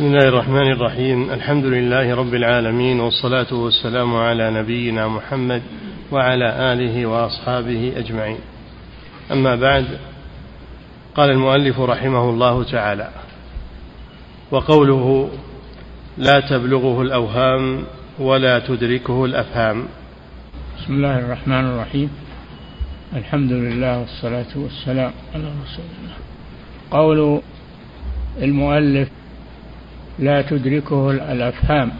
بسم الله الرحمن الرحيم. الحمد لله رب العالمين والصلاة والسلام على نبينا محمد وعلى آله وأصحابه أجمعين. أما بعد قال المؤلف رحمه الله تعالى وقوله لا تبلغه الأوهام ولا تدركه الأفهام. بسم الله الرحمن الرحيم. الحمد لله والصلاة والسلام على رسول الله. قول المؤلف لا تدركه الأفهام.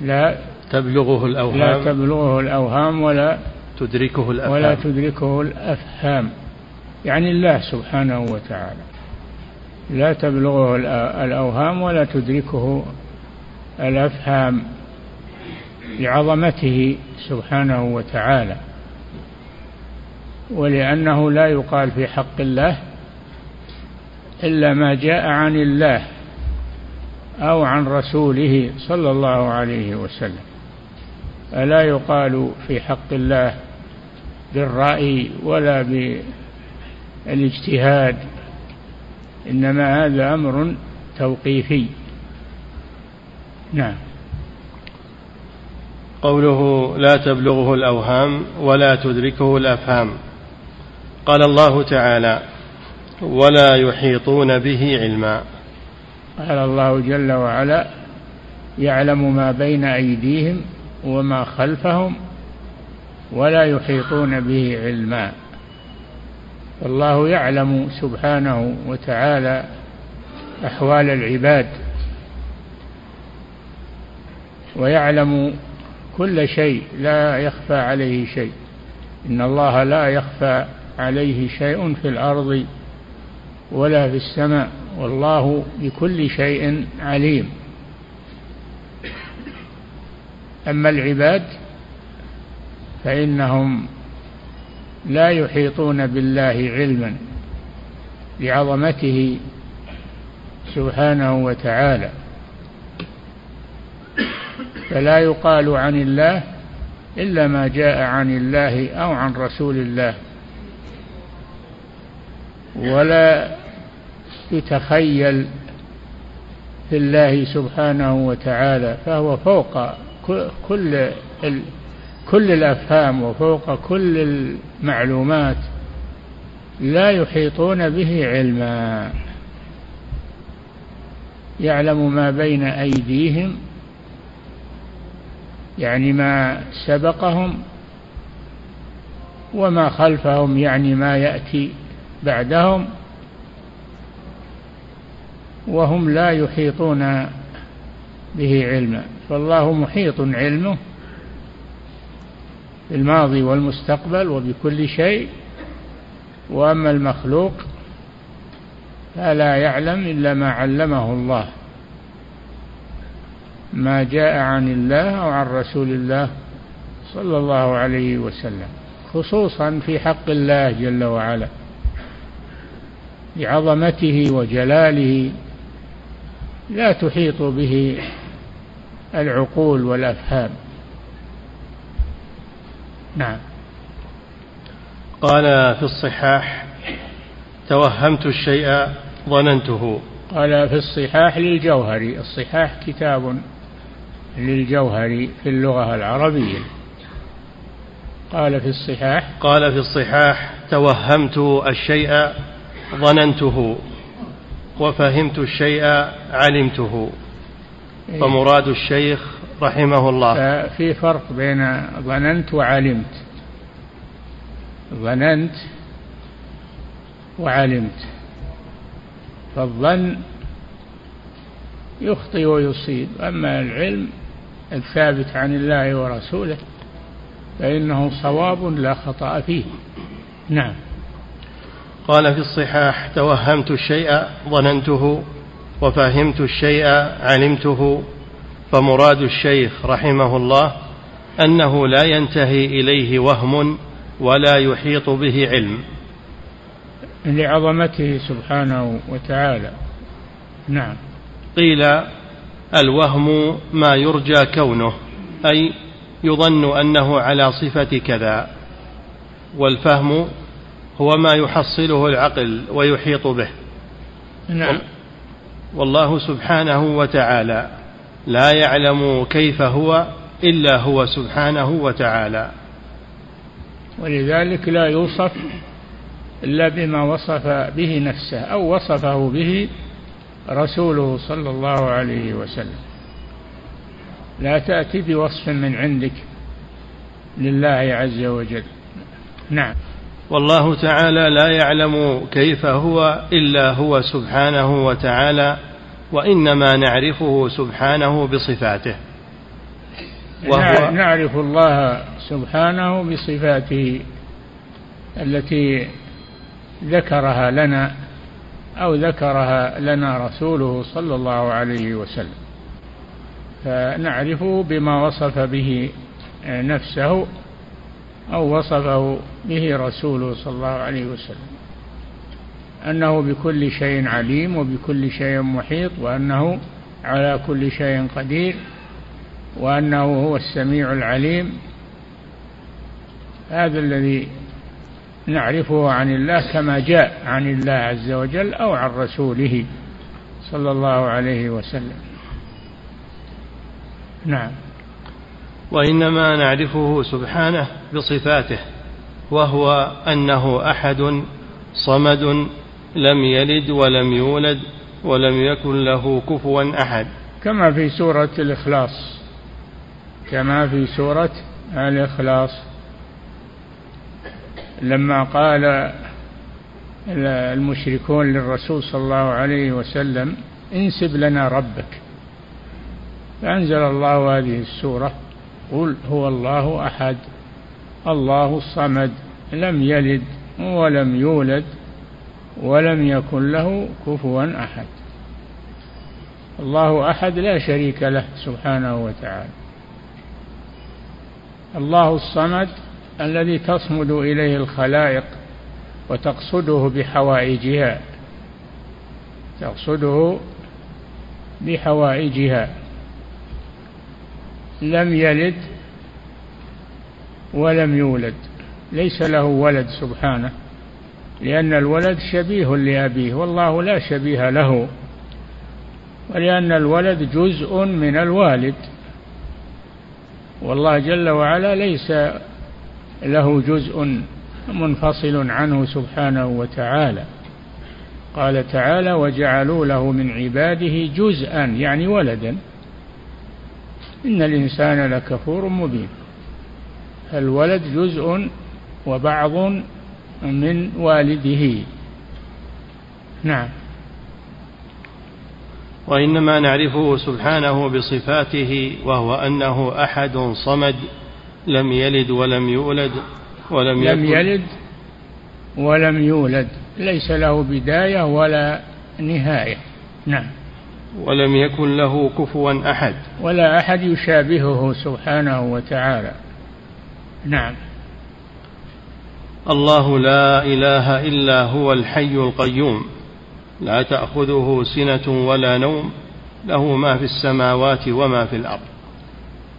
لا تبلغه الأوهام. لا تبلغه الأوهام ولا تدركه الأفهام. ولا تدركه الأفهام. يعني الله سبحانه وتعالى. لا تبلغه الأوهام ولا تدركه الأفهام لعظمته سبحانه وتعالى. ولأنه لا يقال في حق الله إلا ما جاء عن الله. أو عن رسوله صلى الله عليه وسلم. ألا يقال في حق الله بالرأي ولا بالاجتهاد. إنما هذا أمر توقيفي. نعم. قوله لا تبلغه الأوهام ولا تدركه الأفهام. قال الله تعالى ولا يحيطون به علما. قال الله جل وعلا يعلم ما بين أيديهم وما خلفهم ولا يحيطون به علما. والله يعلم سبحانه وتعالى أحوال العباد ويعلم كل شيء لا يخفى عليه شيء. إن الله لا يخفى عليه شيء في الأرض ولا في السماء. والله بكل شيء عليم. أما العباد فإنهم لا يحيطون بالله علما لعظمته سبحانه وتعالى فلا يقال عن الله إلا ما جاء عن الله أو عن رسول الله ولا يتخيل في الله سبحانه وتعالى فهو فوق كل كل الأفهام وفوق كل المعلومات لا يحيطون به علما. يعلم ما بين أيديهم يعني ما سبقهم وما خلفهم يعني ما يأتي بعدهم. وهم لا يحيطون به علما. فالله محيط علمه بالماضي والمستقبل وبكل شيء. وأما المخلوق فلا يعلم إلا ما علمه الله. ما جاء عن الله أو عن رسول الله صلى الله عليه وسلم خصوصا في حق الله جل وعلا لعظمته وجلاله. لا تحيط به العقول والأفهام. نعم. قال في الصحاح توهمت الشيء ظننته. قال في الصحاح للجوهري. الصحاح كتاب للجوهري في اللغة العربية. قال في الصحاح قال في الصحاح توهمت الشيء ظننته. وفهمت الشيء علمته. إيه. فمراد الشيخ رحمه الله. في فرق بين ظننت وعلمت. ظننت وعلمت. فالظن يخطئ ويصيب. أما العلم الثابت عن الله ورسوله فإنه صواب لا خطأ فيه. نعم. قال في الصحاح توهمت الشيء ظننته وفهمت الشيء علمته. فمراد الشيخ رحمه الله أنه لا ينتهي إليه وهم ولا يحيط به علم. لعظمته سبحانه وتعالى. نعم. قيل الوهم ما يرجى كونه أي يظن أنه على صفة كذا والفهم هو ما يحصله العقل ويحيط به. نعم. والله سبحانه وتعالى لا يعلم كيف هو إلا هو سبحانه وتعالى. ولذلك لا يوصف إلا بما وصف به نفسه أو وصفه به رسوله صلى الله عليه وسلم. لا تأتي بوصف من عندك لله عز وجل. نعم. والله تعالى لا يعلم كيف هو إلا هو سبحانه وتعالى وإنما نعرفه سبحانه بصفاته. وهو نعرف الله سبحانه بصفاته التي ذكرها لنا أو ذكرها لنا رسوله صلى الله عليه وسلم. فنعرفه بما وصف به نفسه أو وصفه به رسوله صلى الله عليه وسلم. أنه بكل شيء عليم وبكل شيء محيط وأنه على كل شيء قدير وأنه هو السميع العليم. هذا الذي نعرفه عن الله كما جاء عن الله عز وجل أو عن رسوله صلى الله عليه وسلم. نعم. وإنما نعرفه سبحانه بصفاته وهو أنه أحد صمد لم يلد ولم يولد ولم يكن له كفوا أحد. كما في سورة الإخلاص كما في سورة الإخلاص. لما قال المشركون للرسول صلى الله عليه وسلم انسب لنا ربك. فأنزل الله هذه السورة قل هو الله أحد الله الصمد لم يلد ولم يولد ولم يكن له كفوا أحد. الله أحد لا شريك له سبحانه وتعالى. الله الصمد الذي تصمد إليه الخلائق وتقصده بحوائجها تقصده بحوائجها. لم يلد ولم يولد. ليس له ولد سبحانه لأن الولد شبيه لأبيه والله لا شبيه له ولأن الولد جزء من الوالد. والله جل وعلا ليس له جزء منفصل عنه سبحانه وتعالى. قال تعالى وجعلوا له من عباده جزءا يعني ولدا. إن الإنسان لكفور مبين. الولد جزء وبعض من والده. نعم. وإنما نعرفه سبحانه بصفاته وهو أنه أحد صمد لم يلد ولم يولد ولم لم يلد ولم يولد. ليس له بداية ولا نهاية. نعم. ولم يكن له كفوا أحد. ولا أحد يشابهه سبحانه وتعالى. نعم. الله لا إله إلا هو الحي القيوم. لا تأخذه سنة ولا نوم. له ما في السماوات وما في الأرض.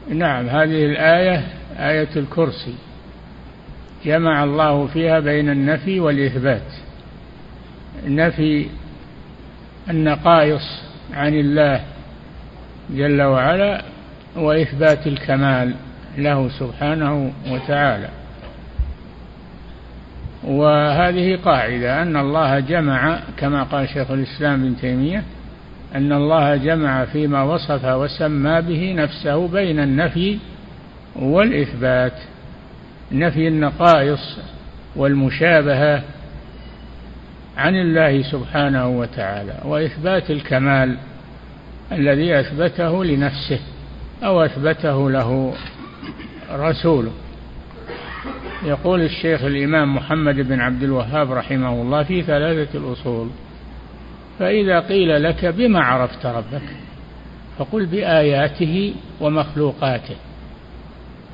نعم. هذه الآية آية الكرسي. جمع الله فيها بين النفي والإثبات. نفي النقائص عن الله جل وعلا وإثبات الكمال له سبحانه وتعالى. وهذه قاعدة أن الله جمع كما قال شيخ الإسلام ابن تيمية أن الله جمع فيما وصف وسمى به نفسه بين النفي والإثبات نفي النقائص والمشابهة عن الله سبحانه وتعالى وإثبات الكمال الذي أثبته لنفسه أو أثبته له رسوله. يقول الشيخ الإمام محمد بن عبد الوهاب رحمه الله في ثلاثة الأصول فإذا قيل لك بما عرفت ربك فقل بآياته ومخلوقاته.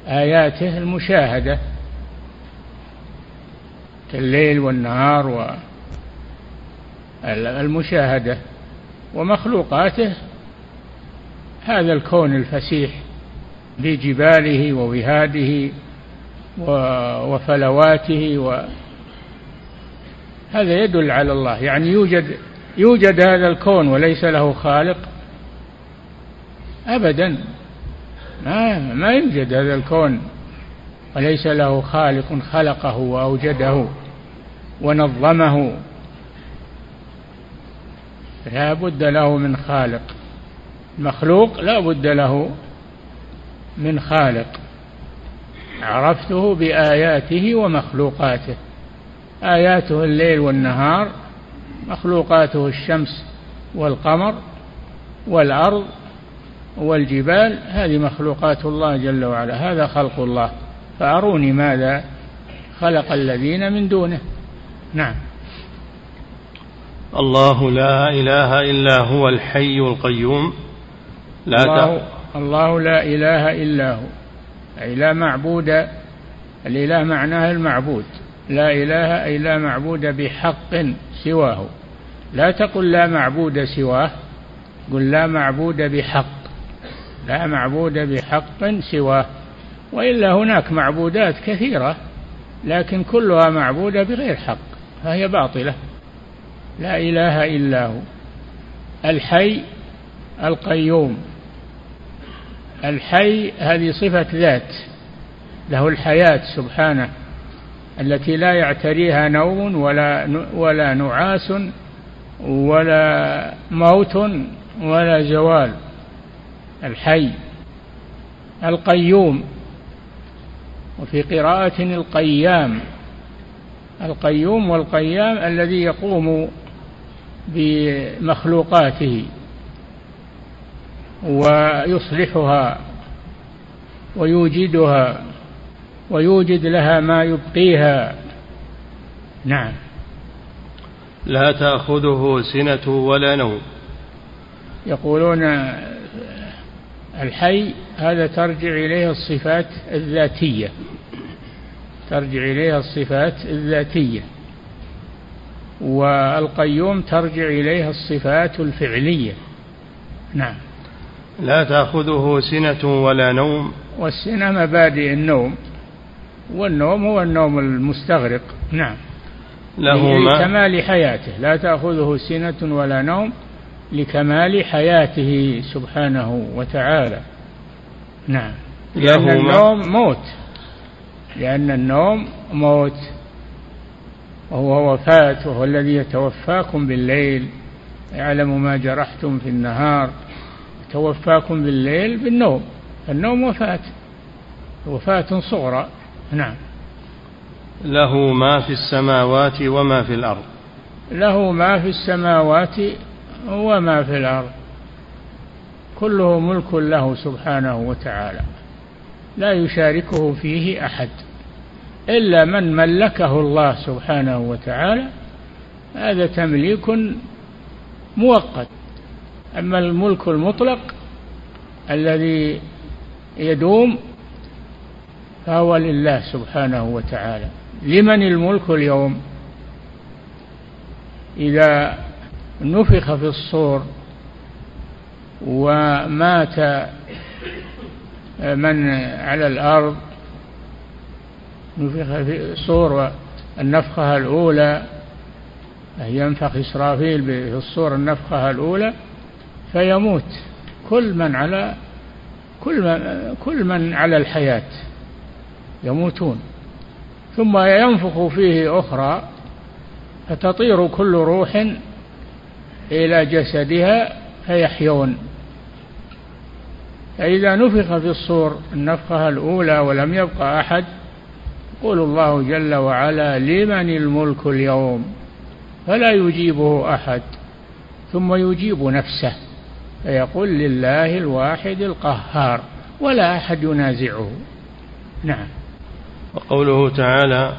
آياته المشاهدة كالليل والنهار و المشاهدة ومخلوقاته. هذا الكون الفسيح بجباله ووهاده وفلواته و هذا يدل على الله. يعني يوجد يوجد هذا الكون وليس له خالق أبدا. ما, ما يوجد هذا الكون وليس له خالق خلقه وأوجده ونظمه لا بد له من خالق. مخلوق لا بد له من خالق. عرفته بآياته ومخلوقاته. آياته الليل والنهار مخلوقاته الشمس والقمر والأرض والجبال. هذه مخلوقات الله جل وعلا. هذا خلق الله. فأروني ماذا خلق الذين من دونه. نعم. الله لا إله إلا هو الحي القيوم. لا الله, الله لا إله إلا هو. أي لا معبود الإله معناه المعبود. لا إله أي لا معبود بحق سواه. لا تقل لا معبود سواه. قل لا معبود بحق. لا معبود بحق سواه. وإلا هناك معبودات كثيرة لكن كلها معبودة بغير حق. فهي باطلة. لا إله إلا هو. الحي القيوم. الحي هذه صفة ذات له الحياة سبحانه التي لا يعتريها نوم ولا ولا نعاس ولا موت ولا زوال. الحي القيوم. وفي قراءة القيام القيوم والقيام الذي يقوم بمخلوقاته ويصلحها ويوجدها ويوجد لها ما يبقيها. نعم. لا تأخذه سنة ولا نوم. يقولون الحي هذا ترجع إليه الصفات الذاتية. ترجع إليها الصفات الذاتية. والقيوم ترجع إليها الصفات الفعلية. نعم. لا تأخذه سنة ولا نوم. والسنة مبادئ النوم. والنوم هو النوم المستغرق. نعم. له ما؟ لكمال حياته. لا تأخذه سنة ولا نوم لكمال حياته سبحانه وتعالى. نعم. لأن النوم موت. لأن النوم موت. وهو وفاة وهو الذي يتوفاكم بالليل. يعلم ما جرحتم في النهار. توفاكم بالليل بالنوم. النوم وفاة. وفاة صغرى. نعم. له ما في السماوات وما في الأرض. له ما في السماوات وما في الأرض. كله ملك له سبحانه وتعالى. لا يشاركه فيه أحد. إلا من ملكه الله سبحانه وتعالى هذا تمليك مؤقت. أما الملك المطلق الذي يدوم فهو لله سبحانه وتعالى. لمن الملك اليوم؟ إذا نفخ في الصور ومات من على الأرض نفخ في الصور النفخة الأولى ينفخ إسرافيل في الصور النفخة الأولى فيموت كل من على كل من, كل من على الحياة يموتون. ثم ينفخ فيه أخرى فتطير كل روح إلى جسدها فيحيون. فإذا نفخ في الصور النفخة الأولى ولم يبقى أحد يقول الله جل وعلا لمن الملك اليوم؟ فلا يجيبه أحد ثم يجيب نفسه فيقول لله الواحد القهار ولا أحد ينازعه. نعم. وقوله تعالى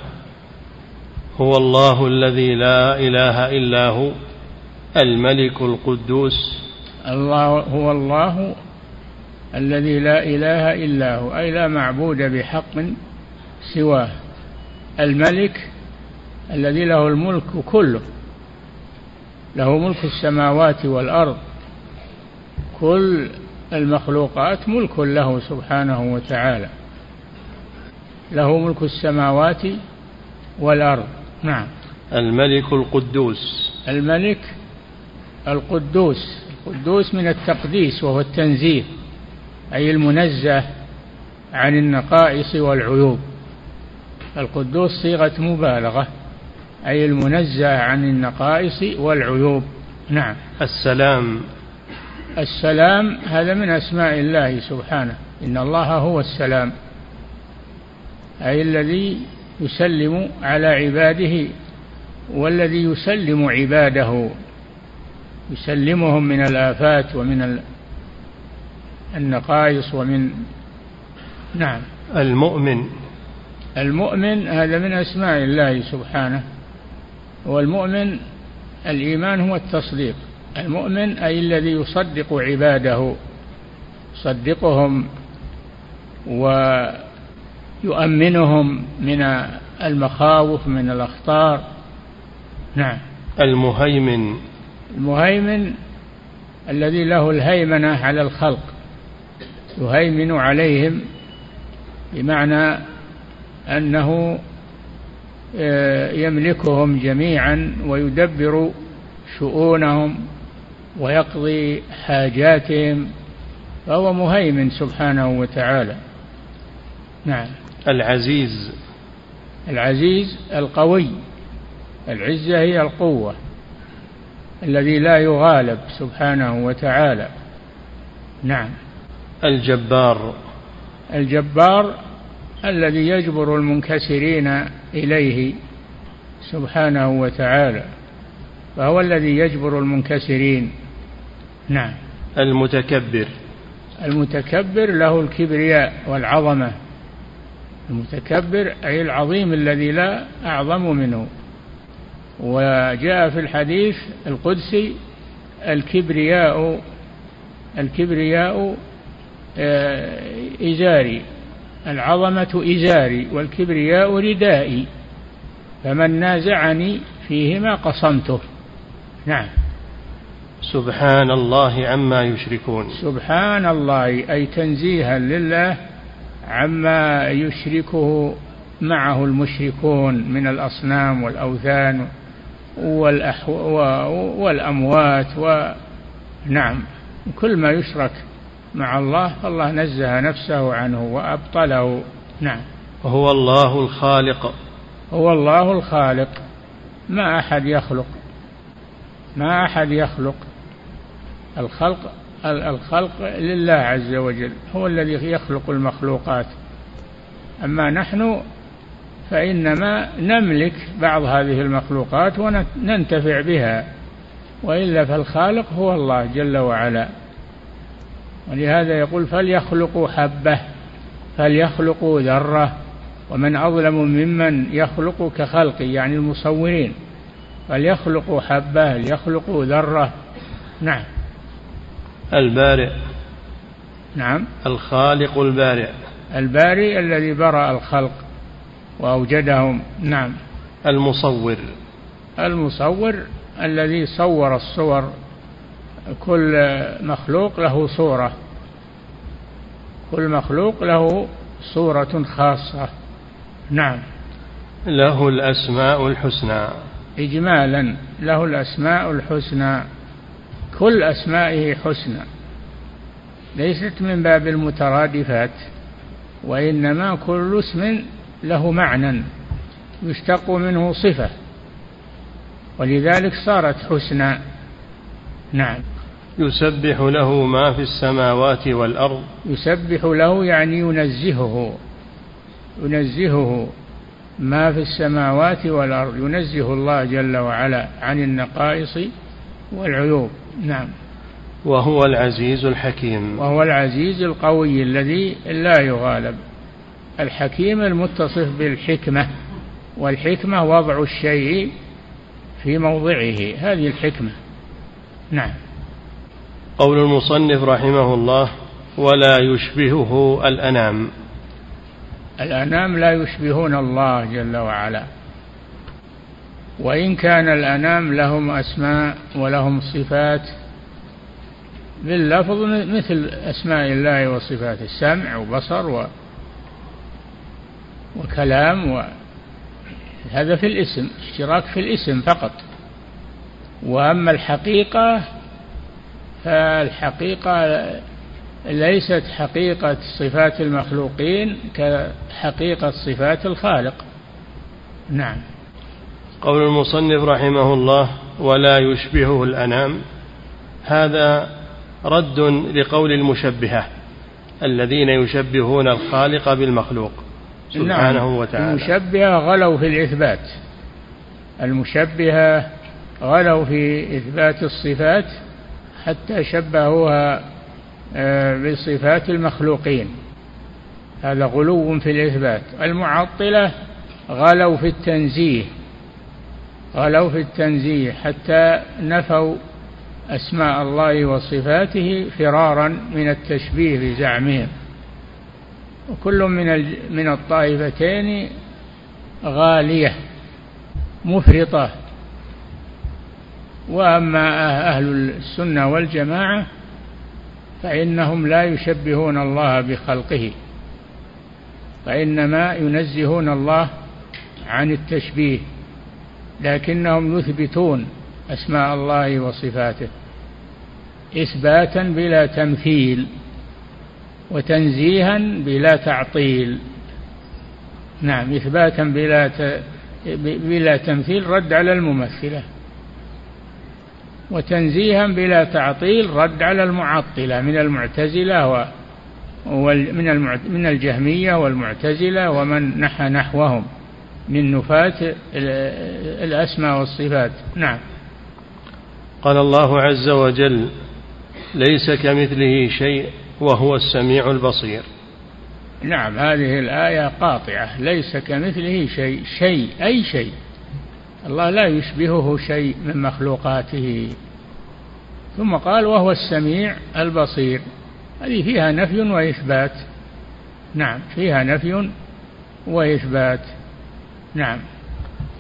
هو الله الذي لا إله إلا هو الملك القدوس. الله هو الله الذي لا إله إلا هو أي لا معبود بحق سواه الملك الذي له الملك كله. له ملك السماوات والأرض. كل المخلوقات ملك له سبحانه وتعالى. له ملك السماوات والأرض. نعم. الملك القدوس. الملك القدوس. القدوس من التقديس وهو التنزيه أي المنزه عن النقائص والعيوب. القدوس صيغة مبالغة أي المنزه عن النقائص والعيوب. نعم. السلام. السلام هذا من أسماء الله سبحانه إن الله هو السلام أي الذي يسلم على عباده والذي يسلم عباده. يسلمهم من الآفات ومن النقائص ومن نعم. المؤمن. المؤمن هذا من أسماء الله سبحانه والمؤمن الإيمان هو التصديق. المؤمن أي الذي يصدق عباده يصدقهم ويؤمنهم من المخاوف من الأخطار. نعم. المهيمن. المهيمن الذي له الهيمنة على الخلق يهيمن عليهم بمعنى أنه آه، يملكهم جميعا ويدبر شؤونهم ويقضي حاجاتهم فهو مهيمن سبحانه وتعالى. نعم. العزيز. العزيز القوي. العزة هي القوة الذي لا يغالب سبحانه وتعالى. نعم. الجبار. الجبار الذي يجبر المنكسرين إليه سبحانه وتعالى فهو الذي يجبر المنكسرين. نعم. المتكبر. المتكبر له الكبرياء والعظمة. المتكبر أي العظيم الذي لا أعظم منه. وجاء في الحديث القدسي الكبرياء الكبرياء آه، إزاري. العظمة إزاري والكبرياء ردائي فمن نازعني فيهما قصمته. نعم. سبحان الله عما يشركون. سبحان الله أي تنزيها لله عما يشركه معه المشركون من الأصنام والأوثان والأحو والأموات ونعم كل ما يشرك مع الله الله نزه نفسه عنه وأبطله. نعم. وهو الله الخالق. هو الله الخالق. ما أحد يخلق. ما أحد يخلق. الخلق الخلق لله عز وجل. هو الذي يخلق المخلوقات. أما نحن فإنما نملك بعض هذه المخلوقات وننتفع بها. وإلا فالخالق هو الله جل وعلا. ولهذا يقول فليخلقوا حبة فليخلقوا ذرة ومن أظلم ممن يخلق كخلقي يعني المصورين. فليخلقوا حبة ليخلقوا ذرة. نعم. البارئ. نعم. الخالق البارئ. البارئ الذي برأ الخلق وأوجدهم. نعم. المصور. المصور الذي صور الصور. كل مخلوق له صورة. كل مخلوق له صورة خاصة. نعم. له الأسماء الحسنى. إجمالا له الأسماء الحسنى. كل أسمائه حسنى. ليست من باب المترادفات وإنما كل اسم له معنى يشتق منه صفة. ولذلك صارت حسنى. نعم. يسبح له ما في السماوات والأرض. يسبح له يعني ينزهه ينزهه ما في السماوات والأرض. ينزه الله جل وعلا عن النقائص والعيوب. نعم. وهو العزيز الحكيم. وهو العزيز القوي الذي لا يغالب. الحكيم المتصف بالحكمة والحكمة وضع الشيء في موضعه. هذه الحكمة. نعم. قول المصنف رحمه الله ولا يشبهه الأنام. الأنام لا يشبهون الله جل وعلا. وإن كان الأنام لهم أسماء ولهم صفات باللفظ مثل أسماء الله وصفاته السمع وبصر و وكلام و هذا في الاسم اشتراك في الاسم فقط. وأما الحقيقة فالحقيقة ليست حقيقة صفات المخلوقين كحقيقة صفات الخالق. نعم. قول المصنف رحمه الله ولا يشبهه الأنام هذا رد لقول المشبهة الذين يشبهون الخالق بالمخلوق سبحانه نعم. وتعالى. المشبهة غلوا في الإثبات. المشبهة غلوا في إثبات الصفات حتى شبهوها آه، بصفات المخلوقين. هذا غلو في الإثبات. المعطلة غلوا في التنزيه غلوا في التنزيه حتى نفوا أسماء الله وصفاته فرارا من التشبيه بزعمهم. وكل من من الطائفتين غالية مفرطة. وأما أهل السنة والجماعة فإنهم لا يشبهون الله بخلقه وإنما ينزهون الله عن التشبيه لكنهم يثبتون أسماء الله وصفاته إثباتا بلا تمثيل وتنزيها بلا تعطيل. نعم إثباتا بلا بلا تمثيل رد على الممثلة. وتنزيها بلا تعطيل رد على المعطلة من المعتزلة و من من الجهمية والمعتزلة ومن نحى نحوهم من نفاة الأسماء والصفات. نعم. قال الله عز وجل ليس كمثله شيء وهو السميع البصير. نعم هذه الآية قاطعة. ليس كمثله شيء شيء أي شيء. الله لا يشبهه شيء من مخلوقاته. ثم قال وهو السميع البصير. هذه فيها نفي وإثبات. نعم فيها نفي وإثبات. نعم.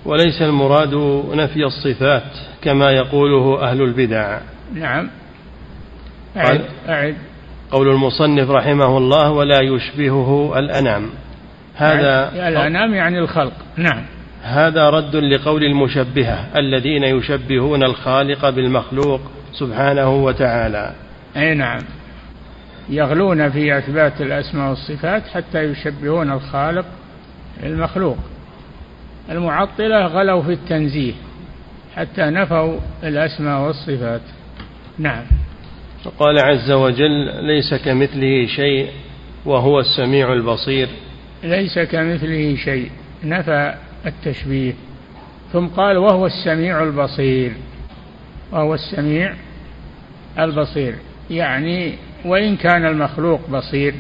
وليس المراد نفي الصفات كما يقوله أهل البدع. نعم. أعد, أعد. قول المصنف رحمه الله ولا يشبهه الأنام. هذا الأنام يعني الخلق. نعم. هذا رد لقول المشبهة الذين يشبهون الخالق بالمخلوق سبحانه وتعالى. أي نعم. يغلون في إثبات الأسماء والصفات حتى يشبهون الخالق المخلوق المعطلة غلوا في التنزيه حتى نفوا الأسماء والصفات. نعم. فقال عز وجل ليس كمثله شيء وهو السميع البصير. ليس كمثله شيء. نفى التشبيه. ثم قال وهو السميع البصير. وهو السميع البصير. يعني وإن كان المخلوق بصير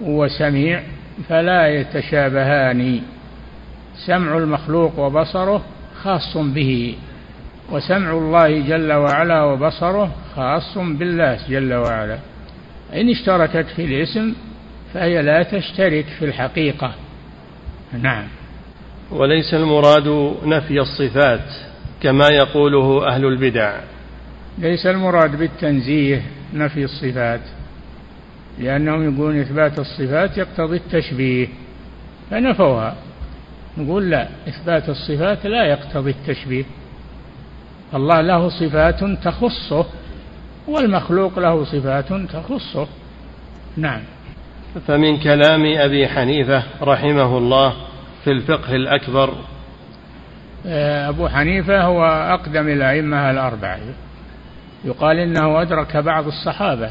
وسميع فلا يتشابهان. سمع المخلوق وبصره خاص به. وسمع الله جل وعلا وبصره خاص بالله جل وعلا. إن اشتركت في الاسم فهي لا تشترك في الحقيقة. نعم. وليس المراد نفي الصفات كما يقوله أهل البدع. ليس المراد بالتنزيه نفي الصفات لأنهم يقولون إثبات الصفات يقتضي التشبيه فنفوها. نقول لا إثبات الصفات لا يقتضي التشبيه. الله له صفات تخصه والمخلوق له صفات تخصه. نعم. فمن كلام أبي حنيفة رحمه الله في الفقه الأكبر؟ آه، أبو حنيفة هو أقدم الأئمة الأربعة. يقال إنه أدرك بعض الصحابة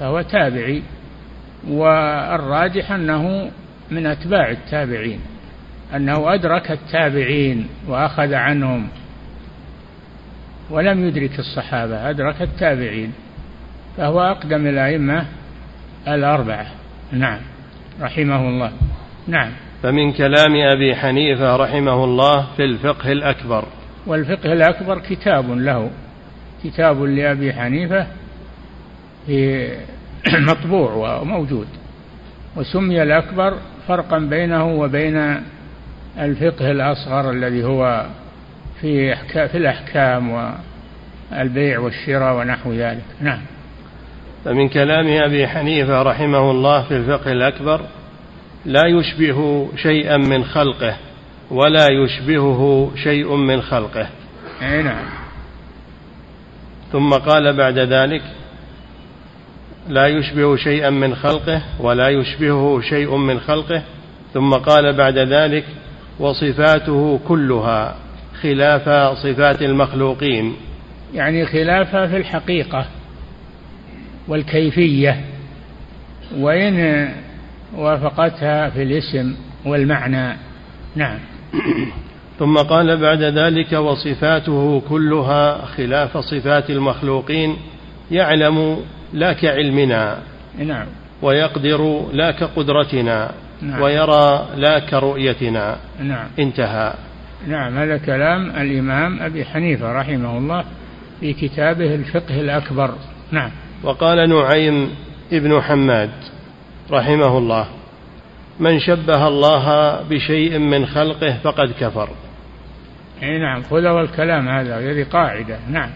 فهو تابعي والراجح أنه من أتباع التابعين أنه أدرك التابعين وأخذ عنهم ولم يدرك الصحابة أدرك التابعين فهو أقدم الأئمة الأربعة. نعم. رحمه الله. نعم. فمن كلام أبي حنيفة رحمه الله في الفقه الأكبر. والفقه الأكبر كتاب له كتاب لأبي حنيفة في مطبوع وموجود وسمي الأكبر فرقا بينه وبين الفقه الأصغر الذي هو في في الأحكام والبيع والشراء ونحو ذلك. نعم. فمن كلام أبي حنيفة رحمه الله في الفقه الأكبر لا يشبه شيئا من خلقه ولا يشبهه شيء من خلقه. أي نعم. ثم قال بعد ذلك لا يشبه شيئا من خلقه ولا يشبهه شيء من خلقه. ثم قال بعد ذلك وصفاته كلها خلاف صفات المخلوقين. يعني خلافها في الحقيقة والكيفية وإن وافقتها في الاسم والمعنى. نعم. ثم قال بعد ذلك وصفاته كلها خلاف صفات المخلوقين يعلم لا كعلمنا. نعم. ويقدر لا كقدرتنا. نعم. ويرى لا كرؤيتنا. نعم. انتهى. نعم هذا كلام الإمام أبي حنيفة رحمه الله في كتابه الفقه الأكبر. نعم. وقال نعيم ابن حماد. رحمه الله. من شبه الله بشيء من خلقه فقد كفر. إي نعم خذوا الكلام هذا هذه قاعدة نعم.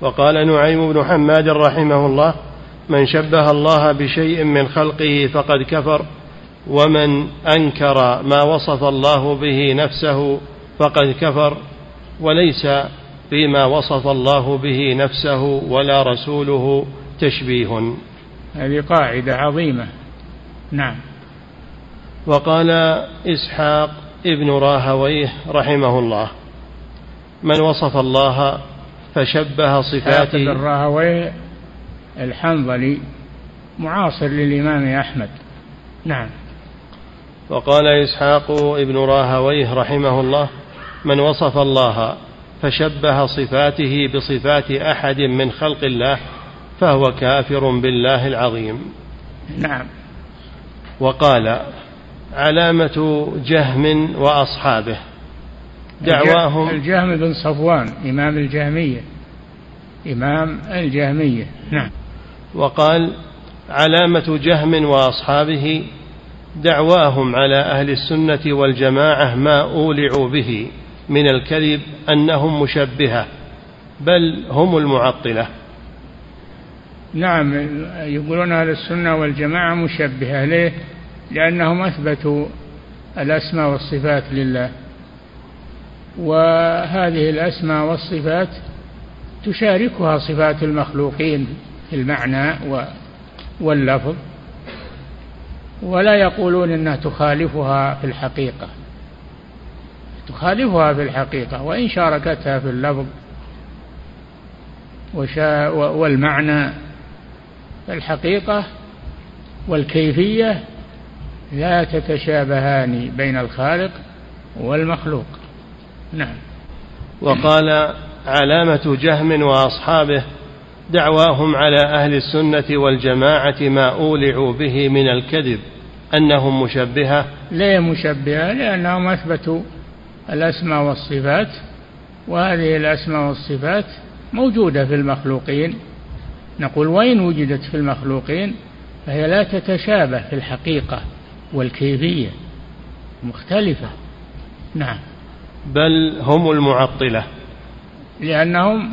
وقال نعيم بن حماد رحمه الله من شبه الله بشيء من خلقه فقد كفر ومن أنكر ما وصف الله به نفسه فقد كفر وليس فيما وصف الله به نفسه ولا رسوله تشبيه. هذه قاعدة عظيمة. نعم. وقال إسحاق ابن راهويه رحمه الله من وصف الله فشبه صفاته. بن راهويه الحنظلي معاصر للإمام أحمد. نعم. وقال إسحاق ابن راهويه رحمه الله من وصف الله فشبه صفاته بصفات أحد من خلق الله فهو كافر بالله العظيم. نعم. وقال علامة جهم وأصحابه. دعواهم الجهم بن صفوان إمام الجهمية. إمام الجهمية. نعم. وقال علامة جهم وأصحابه دعواهم على أهل السنة والجماعة ما أولعوا به من الكذب أنهم مشبهة بل هم المعطلة. نعم يقولون أهل السنة والجماعة مشبهة ليه؟ لأنهم أثبتوا الأسماء والصفات لله وهذه الأسماء والصفات تشاركها صفات المخلوقين في المعنى واللفظ ولا يقولون إنها تخالفها في الحقيقة تخالفها في الحقيقة وإن شاركتها في اللفظ والمعنى الحقيقة والكيفية لا تتشابهان بين الخالق والمخلوق. نعم. وقال علامة جهم وأصحابه دعواهم على أهل السنة والجماعة ما أولعوا به من الكذب أنهم مشبهة. لا مشبهة لأنهم أثبتوا الأسماء والصفات وهذه الأسماء والصفات موجودة في المخلوقين. نقول وإن وجدت في المخلوقين؟ فهي لا تتشابه في الحقيقة والكيفية مختلفة. نعم. بل هم المعطلة. لأنهم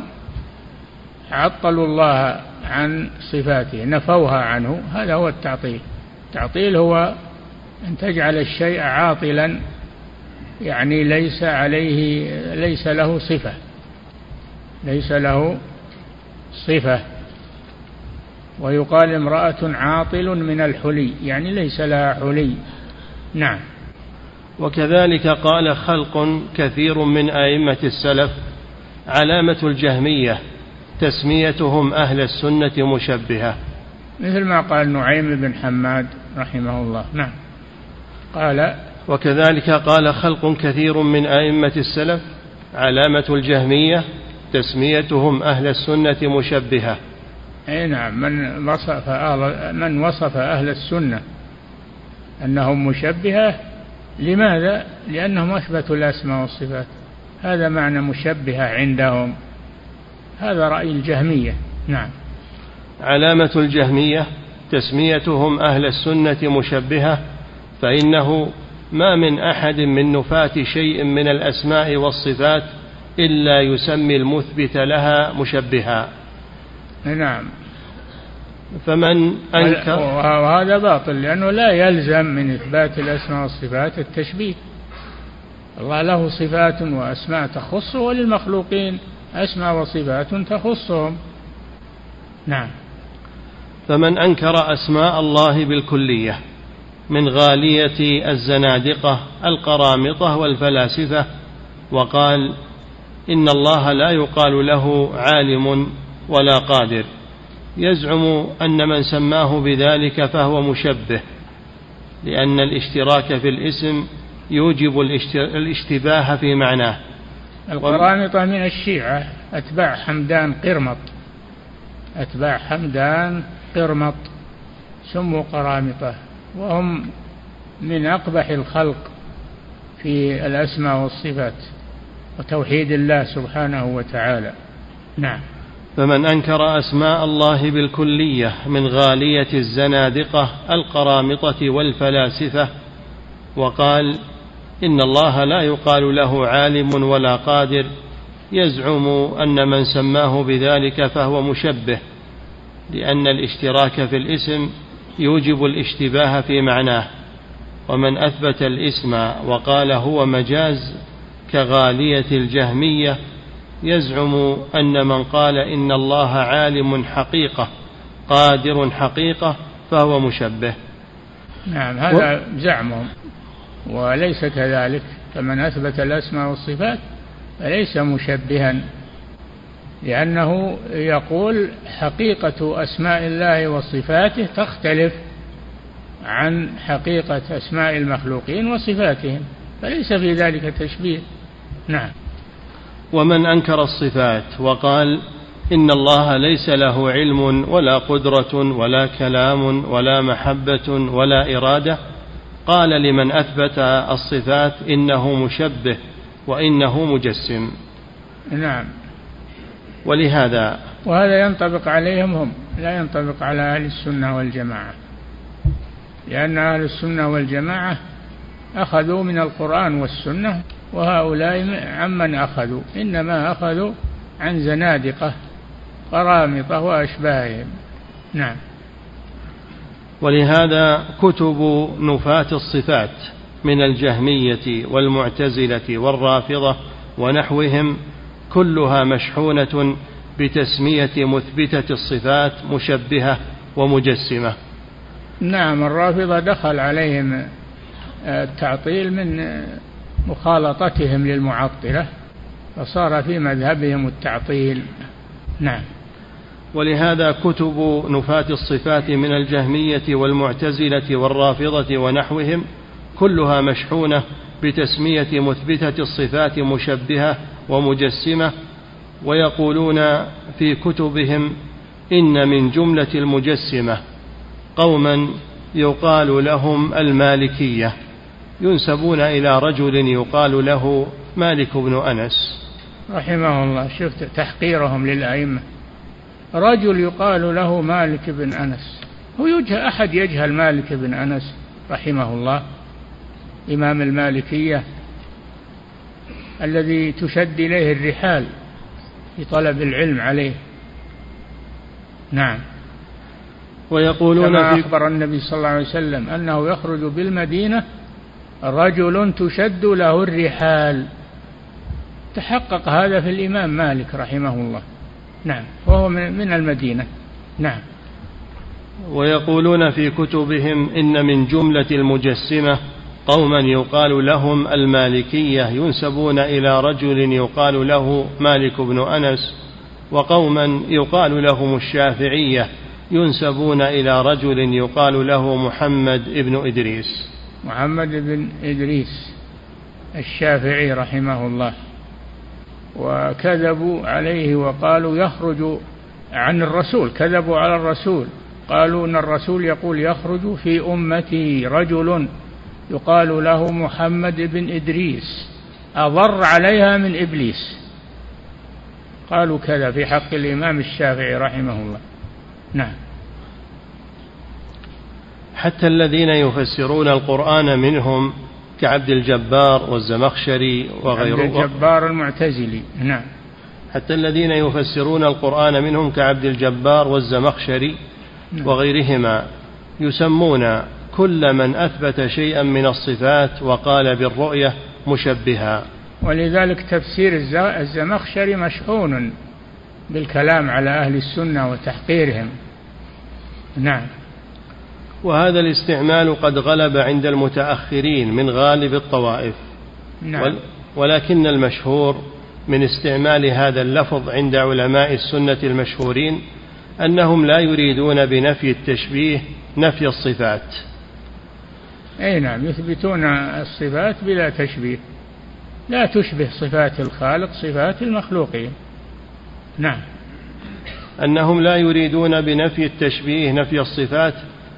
عطلوا الله عن صفاته نفوها عنه. هذا هو التعطيل. التعطيل هو أن تجعل الشيء عاطلا يعني ليس عليه ليس له صفة. ليس له صفة. ويقال امرأة عاطل من الحلي يعني ليس لها حلي. نعم. وكذلك قال خلق كثير من أئمة السلف علامة الجهمية تسميتهم أهل السنة مشبهة. مثل ما قال نعيم بن حماد رحمه الله. نعم. قال وكذلك قال خلق كثير من أئمة السلف علامة الجهمية تسميتهم أهل السنة مشبهة. أي نعم من وصف أهل من وصف أهل السنة أنهم مشبهة لماذا؟ لأنهم أثبتوا الأسماء والصفات. هذا معنى مشبهة عندهم. هذا رأي الجهمية. نعم. علامة الجهمية تسميتهم أهل السنة مشبهة فإنه ما من أحد من نفاة شيء من الأسماء والصفات إلا يسمي المثبت لها مشبها. نعم. فمن أنكر وهذا باطل لأنه لا يلزم من إثبات الأسماء والصفات التشبيه. الله له صفات وأسماء تخصه وللمخلوقين أسماء وصفات تخصهم. نعم. فمن أنكر أسماء الله بالكلية من غالية الزنادقة القرامطة والفلاسفة وقال إن الله لا يقال له عالم ولا قادر. يزعم أن من سماه بذلك فهو مشبه لأن الاشتراك في الاسم يوجب الاشتباه في معناه. القرامطة من الشيعة أتباع حمدان قرمط. أتباع حمدان قرمط. سموا قرامطة. وهم من أقبح الخلق في الأسماء والصفات وتوحيد الله سبحانه وتعالى. نعم. فمن أنكر أسماء الله بالكلية من غالية الزنادقة القرامطة والفلاسفة وقال إن الله لا يقال له عالم ولا قادر يزعم أن من سماه بذلك فهو مشبه لأن الاشتراك في الاسم يوجب الاشتباه في معناه ومن أثبت الاسم وقال هو مجاز كغالية الجهمية يزعم أن من قال إن الله عالم حقيقة قادر حقيقة فهو مشبه. نعم هذا و... زعمهم. وليس كذلك. فمن أثبت الأسماء والصفات فليس مشبها لأنه يقول حقيقة أسماء الله وصفاته تختلف عن حقيقة أسماء المخلوقين وصفاتهم فليس في ذلك تشبيه. نعم. ومن أنكر الصفات وقال إن الله ليس له علم ولا قدرة ولا كلام ولا محبة ولا إرادة. قال لمن أثبت الصفات إنه مشبه وإنه مجسم. نعم. ولهذا وهذا ينطبق عليهم هم لا ينطبق على أهل السنة والجماعة. لأن أهل السنة والجماعة أخذوا من القرآن والسنة وهؤلاء عمن أخذوا؟ إنما أخذوا عن زنادقة قرامطة وأشباههم. نعم. ولهذا كتب نفاة الصفات من الجهمية والمعتزلة والرافضة ونحوهم كلها مشحونة بتسمية مثبتة الصفات مشبهة ومجسمة. نعم الرافضة دخل عليهم التعطيل من مخالطتهم للمعطلة فصار في مذهبهم التعطيل. نعم. ولهذا كتب نفاة الصفات من الجهمية والمعتزلة والرافضة ونحوهم كلها مشحونة بتسمية مثبتة الصفات مشبهة ومجسمة ويقولون في كتبهم إن من جملة المجسمة قوما يقال لهم المالكية. ينسبون إلى رجل يقال له مالك بن أنس. رحمه الله شفت تحقيرهم للأئمة. رجل يقال له مالك بن أنس. هو يجهل أحد يجهل مالك بن أنس رحمه الله إمام المالكية الذي تشد إليه الرحال في طلب العلم عليه. نعم. ويقولون كما أخبر النبي صلى الله عليه وسلم أنه يخرج بالمدينة رجل تشد له الرحال. تحقق هذا في الإمام مالك رحمه الله. نعم وهو من المدينة. نعم. ويقولون في كتبهم إن من جملة المجسمة قوما يقال لهم المالكية ينسبون إلى رجل يقال له مالك بن أنس وقوما يقال لهم الشافعية ينسبون إلى رجل يقال له محمد بن إدريس. محمد بن إدريس الشافعي رحمه الله وكذبوا عليه وقالوا يخرج عن الرسول كذبوا على الرسول قالوا إن الرسول يقول يخرج في أمتي رجل يقال له محمد بن إدريس أضر عليها من إبليس. قالوا كذا في حق الإمام الشافعي رحمه الله. نعم. حتى الذين يفسرون القرآن منهم كعبد الجبار والزمخشري وغيره. عبد الجبار المعتزلي نعم. حتى الذين يفسرون القرآن منهم كعبد الجبار والزمخشري نعم. وغيرهما يسمون كل من أثبت شيئا من الصفات وقال بالرؤية مشبها. ولذلك تفسير الزمخشري مشحون بالكلام على أهل السنة وتحقيرهم. نعم. وهذا الاستعمال قد غلب عند المتأخرين من غالب الطوائف. نعم. ولكن المشهور من استعمال هذا اللفظ عند علماء السنة المشهورين أنهم لا يريدون بنفي التشبيه نفي الصفات. أي نعم يثبتون الصفات بلا تشبيه. لا تشبه صفات الخالق صفات المخلوقين. نعم. أنهم لا يريدون بنفي التشبيه نفي الصفات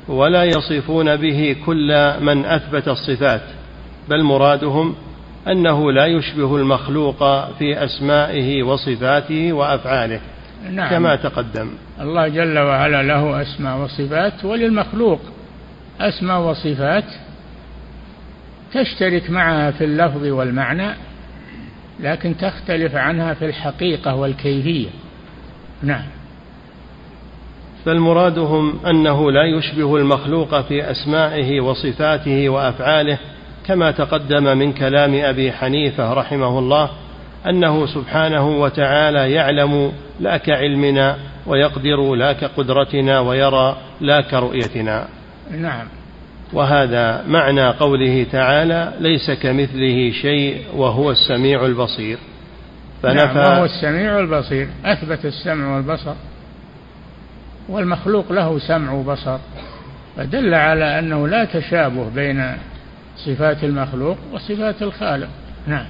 ولا يصفون به كل من أثبت الصفات بل مرادهم أنه لا يشبه المخلوق في أسمائه وصفاته وأفعاله نعم. كما تقدم. الله جل وعلا له أسماء وصفات وللمخلوق أسماء وصفات تشترك معها في اللفظ والمعنى لكن تختلف عنها في الحقيقة والكيفية. نعم. فالمرادهم أنه لا يشبه المخلوق في أسمائه وصفاته وأفعاله كما تقدم من كلام أبي حنيفة رحمه الله أنه سبحانه وتعالى يعلم لا كعلمنا ويقدر لا كقدرتنا ويرى لا كرؤيتنا. نعم. وهذا معنى قوله تعالى ليس كمثله شيء وهو السميع البصير. فنفى نعم وهو السميع البصير. أثبت السمع والبصر. والمخلوق له سمع وبصر فدل على أنه لا تشابه بين صفات المخلوق وصفات الخالق. نعم.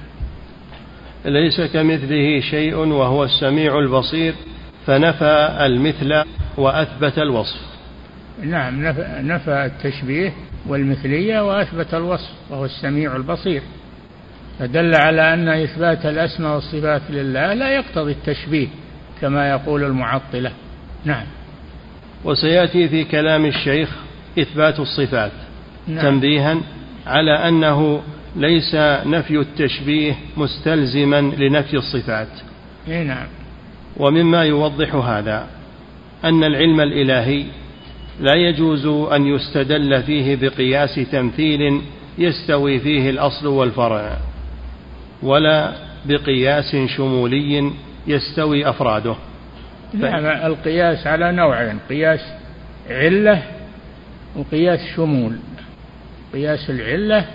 ليس كمثله شيء وهو السميع البصير فنفى المثل وأثبت الوصف. نعم نفى التشبيه والمثلية وأثبت الوصف وهو السميع البصير. فدل على أن إثبات الأسماء والصفات لله لا يقتضي التشبيه كما يقول المعطلة. نعم. وسيأتي في كلام الشيخ إثبات الصفات نعم. تنبيها على أنه ليس نفي التشبيه مستلزما لنفي الصفات. نعم. ومما يوضح هذا أن العلم الإلهي لا يجوز أن يستدل فيه بقياس تمثيل يستوي فيه الأصل والفرع ولا بقياس شمولي يستوي أفراده. نعم القياس على نوعين قياس علة وقياس شمول. قياس العلة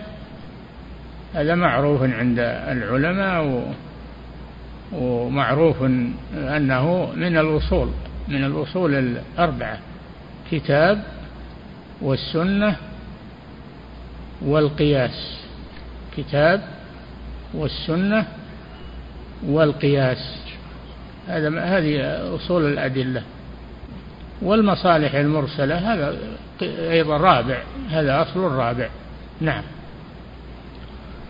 هذا معروف عند العلماء ومعروف أنه من الأصول من الأصول الأربعة كتاب والسنة والقياس. كتاب والسنة والقياس. هذا هذه أصول الأدلة. والمصالح المرسلة هذا أيضا رابع هذا أصل رابع. نعم.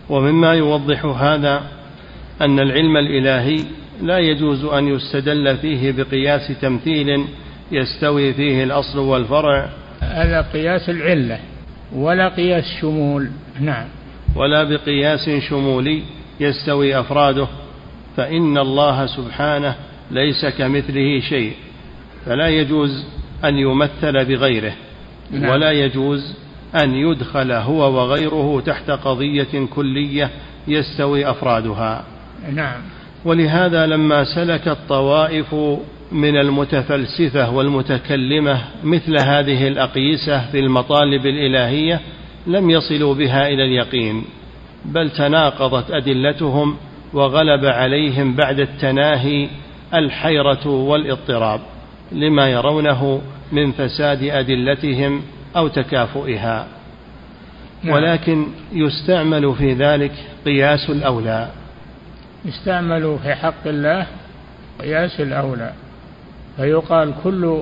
ومما يوضح هذا أن العلم الإلهي لا يجوز أن يستدل فيه بقياس تمثيل يستوي فيه الأصل والفرع. هذا قياس العلة ولا قياس شمول. نعم. ولا بقياس شمولي يستوي أفراده. فإن الله سبحانه ليس كمثله شيء فلا يجوز أن يمثل بغيره نعم. ولا يجوز أن يدخل هو وغيره تحت قضية كلية يستوي أفرادها نعم ولهذا لما سلك الطوائف من المتفلسفة والمتكلمة مثل هذه الأقيسة في المطالب الإلهية لم يصلوا بها إلى اليقين بل تناقضت أدلتهم وغلب عليهم بعد التناهي الحيرة والاضطراب لما يرونه من فساد أدلتهم أو تكافؤها. نعم. ولكن يستعمل في ذلك قياس الأولى. يستعمل في حق الله قياس الأولى. فيقال كل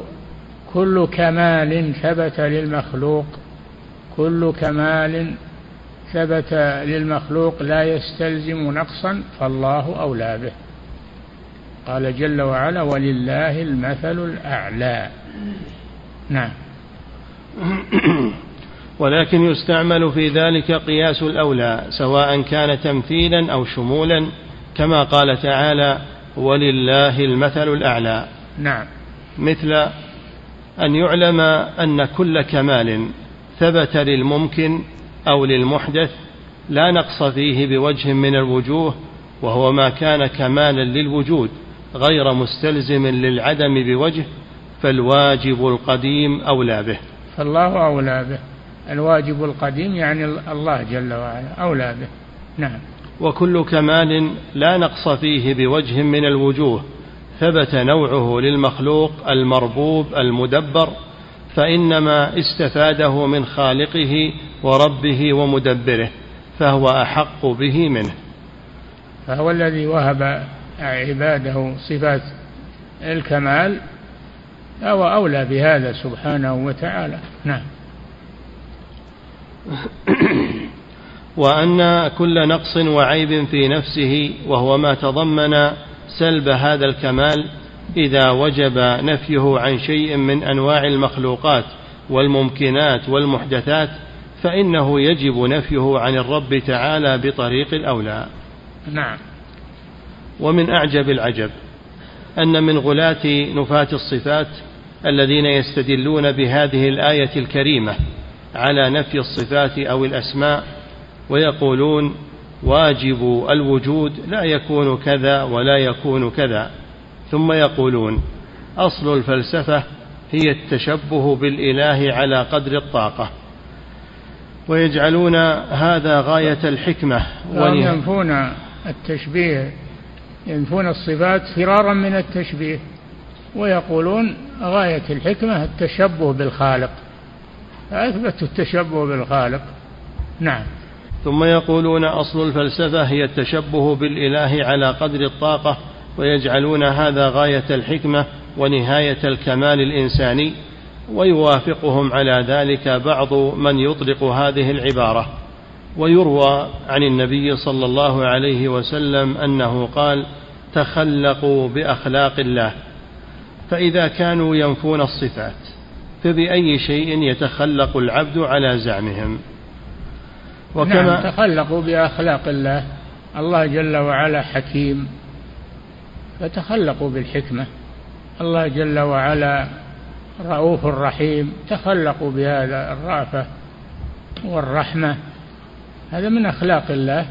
كل كمال ثبت للمخلوق كل كمال ثبت للمخلوق لا يستلزم نقصا فالله أولى به. قال جل وعلا ولله المثل الأعلى. نعم. ولكن يستعمل في ذلك قياس الأولى سواء كان تمثيلا أو شمولا كما قال تعالى ولله المثل الأعلى. نعم. مثل أن يعلم أن كل كمال ثبت للممكن أو للمحدث لا نقص فيه بوجه من الوجوه وهو ما كان كمالا للوجود غير مستلزم للعدم بوجه فالواجب القديم أولى به. فالله أولى به. الواجب القديم يعني الله جل وعلا أولى به. نعم. وكل كمال لا نقص فيه بوجه من الوجوه ثبت نوعه للمخلوق المربوب المدبر فإنما استفاده من خالقه وربه ومدبره فهو أحق به منه. فهو الذي وهب عباده صفات الكمال فهو أولى بهذا سبحانه وتعالى. نعم. وأن كل نقص وعيب في نفسه وهو ما تضمن سلب هذا الكمال إذا وجب نفيه عن شيء من أنواع المخلوقات والممكنات والمحدثات فإنه يجب نفيه عن الرب تعالى بطريق الأولى. نعم. ومن أعجب العجب أن من غلاة نفاة الصفات الذين يستدلون بهذه الآية الكريمة على نفي الصفات أو الأسماء ويقولون واجب الوجود لا يكون كذا ولا يكون كذا. ثم يقولون أصل الفلسفة هي التشبه بالإله على قدر الطاقة. ويجعلون هذا غاية الحكمة وينفون التشبيه ينفون الصفات فرارا من التشبيه ويقولون غاية الحكمة التشبه بالخالق. فاثبتوا التشبه بالخالق. نعم. ثم يقولون أصل الفلسفة هي التشبه بالإله على قدر الطاقة ويجعلون هذا غاية الحكمة ونهاية الكمال الإنساني ويوافقهم على ذلك بعض من يطلق هذه العبارة. ويروى عن النبي صلى الله عليه وسلم أنه قال تخلقوا بأخلاق الله فإذا كانوا ينفون الصفات فبأي شيء يتخلق العبد على زعمهم. وكما نعم تخلقوا بأخلاق الله. الله جل وعلا حكيم. فتخلقوا بالحكمة. الله جل وعلا رؤوف رحيم تخلقوا بهذا الرأفة والرحمة. هذا من أخلاق الله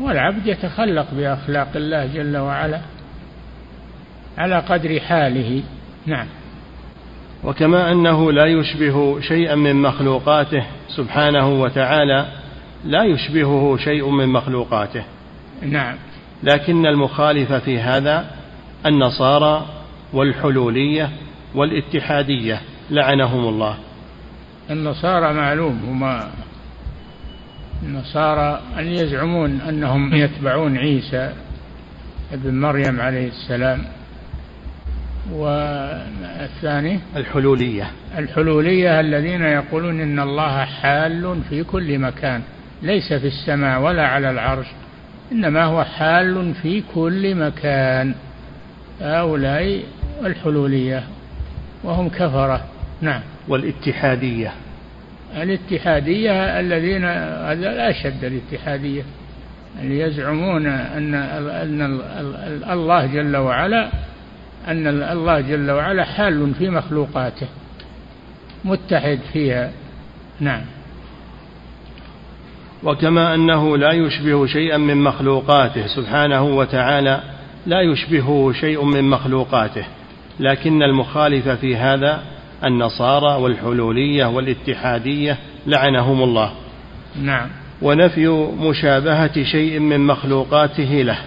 والعبد يتخلق بأخلاق الله جل وعلا على قدر حاله. نعم. وكما أنه لا يشبه شيئا من مخلوقاته سبحانه وتعالى لا يشبهه شيء من مخلوقاته. نعم. لكن المخالف في هذا النصارى والحلولية والاتحادية لعنهم الله. النصارى معلوم هما النصارى أن يزعمون أنهم يتبعون عيسى ابن مريم عليه السلام. والثاني؟ الحلولية. الحلولية الذين يقولون إن الله حال في كل مكان ليس في السماء ولا على العرش. إنما هو حال في كل مكان. هؤلاء الحلولية وهم كفرة. نعم. والاتحادية. الاتحادية الذين هذا الأشد الاتحادية اللي يزعمون أن أن الله جل وعلا أن الله جل وعلا حال في مخلوقاته متحد فيها. نعم. وكما أنه لا يشبه شيئا من مخلوقاته سبحانه وتعالى لا يشبهه شيء من مخلوقاته. لكن المخالف في هذا النصارى والحلولية والاتحادية لعنهم الله. نعم. ونفي مشابهة شيء من مخلوقاته له.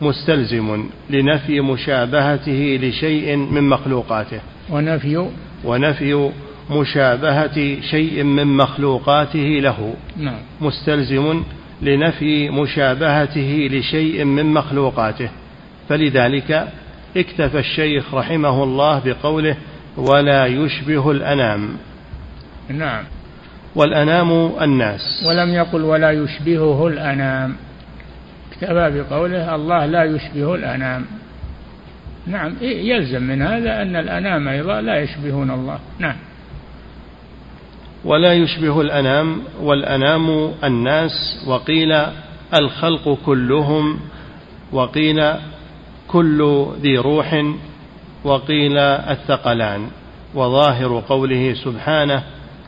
مستلزم لنفي مشابهته لشيء من مخلوقاته. ونفي ونفي مشابهة شيء من مخلوقاته له. نعم. مستلزم لنفي مشابهته لشيء من مخلوقاته. فلذلك اكتفى الشيخ رحمه الله بقوله ولا يشبه الأنام نعم. والأنام الناس. ولم يقل ولا يشبهه الأنام اكتفى بقوله الله لا يشبه الأنام نعم يلزم من هذا أن الأنام أيضا لا يشبهون الله. نعم. ولا يشبه الأنام والأنام الناس وقيل الخلق كلهم وقيل كل ذي روح وقيل الثقلان. وظاهر قوله سبحانه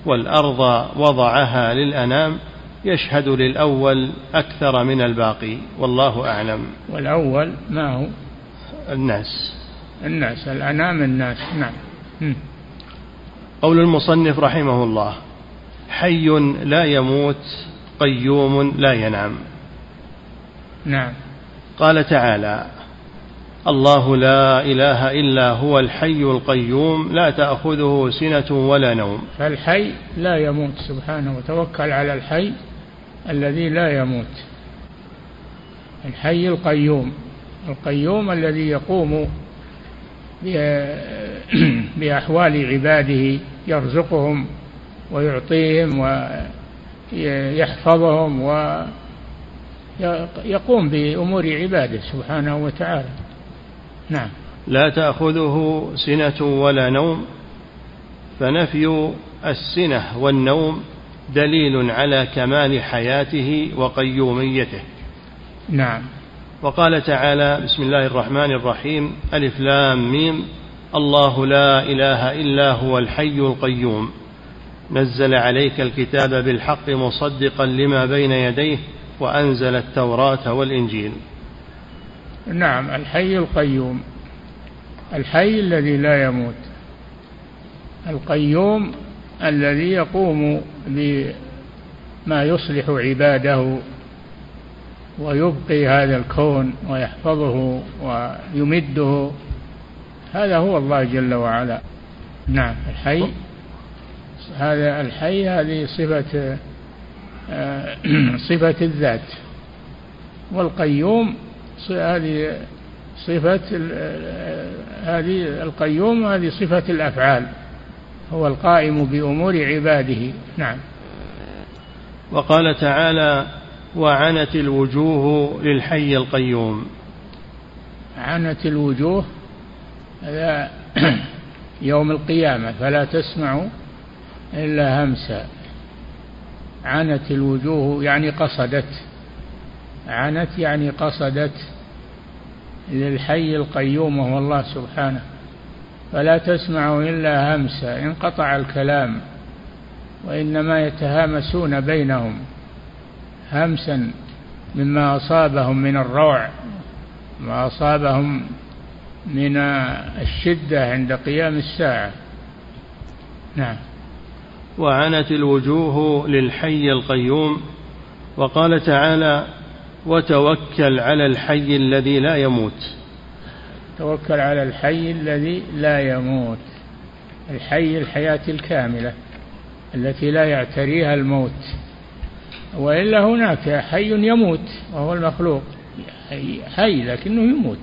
والأرض وضعها للأنام يشهد للأول أكثر من الباقي والله أعلم. والأول ما هو؟ الناس. الناس الأنام الناس نعم. قول المصنف رحمه الله حي لا يموت قيوم لا ينام. نعم. قال تعالى الله لا إله إلا هو الحي القيوم لا تأخذه سنة ولا نوم. فالحي لا يموت سبحانه وتوكل على الحي الذي لا يموت. الحي القيوم القيوم الذي يقوم بأحوال عباده يرزقهم ويعطيهم ويحفظهم ويقوم بأمور عباده سبحانه وتعالى. نعم. لا تأخذه سنة ولا نوم فنفي السنة والنوم دليل على كمال حياته وقيوميته. نعم. وقال تعالى بسم الله الرحمن الرحيم ألف لام ميم الله لا إله إلا هو الحي القيوم. نزل عليك الكتاب بالحق مصدقا لما بين يديه وأنزل التوراة والإنجيل. نعم الحي القيوم. الحي الذي لا يموت. القيوم الذي يقوم بما يصلح عباده ويبقي هذا الكون ويحفظه ويمده. هذا هو الله جل وعلا. نعم الحي هذا الحي هذه صفة آه، صفة الذات. والقيوم هذه صفة آه، هذه القيوم هذه صفة الأفعال. هو القائم بأمور عباده. نعم. وقال تعالى وعنت الوجوه للحي القيوم. عنت الوجوه هذا يوم القيامة فلا تسمع إلا همسا عنت الوجوه يعني قصدت. عنت يعني قصدت للحي القيوم وهو الله سبحانه. فلا تسمع إلا همسا انقطع الكلام. وإنما يتهامسون بينهم. همسا مما أصابهم من الروع ما أصابهم من الشدة عند قيام الساعة. نعم. وعنت الوجوه للحي القيوم وقال تعالى وتوكل على الحي الذي لا يموت. توكل على الحي الذي لا يموت الحي الحياة الكاملة التي لا يعتريها الموت وإلا هناك حي يموت وهو المخلوق حي لكنه يموت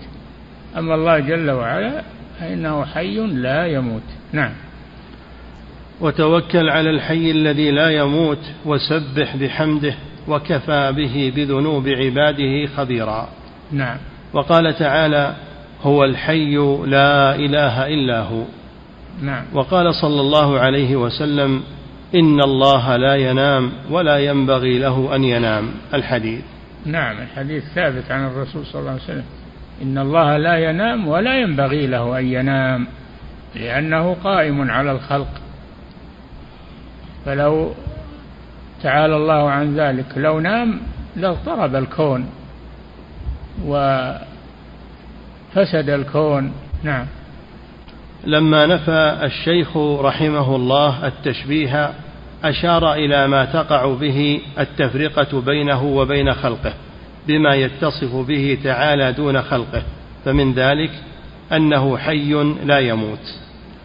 أما الله جل وعلا فإنه حي لا يموت. نعم. وتوكل على الحي الذي لا يموت وسبح بحمده وكفى به بذنوب عباده خبيرا. نعم. وقال تعالى هو الحي لا إله إلا هو. نعم. وقال صلى الله عليه وسلم إن الله لا ينام ولا ينبغي له أن ينام. الحديث. نعم الحديث ثابت عن الرسول صلى الله عليه وسلم. إن الله لا ينام ولا ينبغي له أن ينام لأنه قائم على الخلق. فلو تعالى الله عن ذلك لو نام لاضطرب الكون وفسد الكون. نعم. لما نفى الشيخ رحمه الله التشبيه أشار إلى ما تقع به التفرقة بينه وبين خلقه بما يتصف به تعالى دون خلقه فمن ذلك أنه حي لا يموت.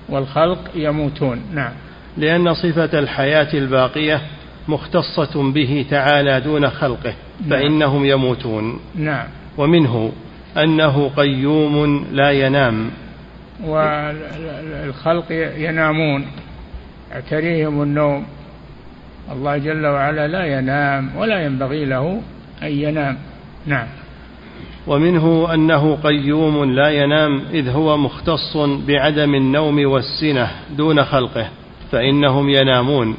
والخلق يموتون. نعم. لأن صفة الحياة الباقية مختصة به تعالى دون خلقه نعم. فإنهم يموتون. نعم. ومنه أنه قيوم لا ينام. والخلق ينامون اعتريهم النوم. الله جل وعلا لا ينام ولا ينبغي له أن ينام. نعم. ومنه أنه قيوم لا ينام إذ هو مختص بعدم النوم والسنة دون خلقه. فإنهم ينامون.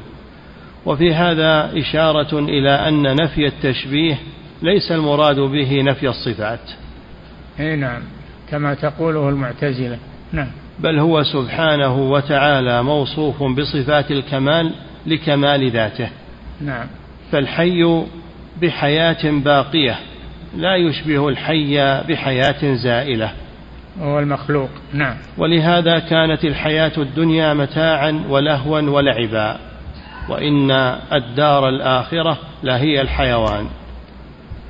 وفي هذا إشارة إلى أن نفي التشبيه ليس المراد به نفي الصفات. إي نعم كما تقوله المعتزلة. نعم. بل هو سبحانه وتعالى موصوف بصفات الكمال لكمال ذاته. نعم. فالحي بحياة باقية لا يشبه الحي بحياة زائلة. هو المخلوق. نعم. ولهذا كانت الحياة الدنيا متاعا ولهوا ولعبا وإن الدار الآخرة لهي الحيوان.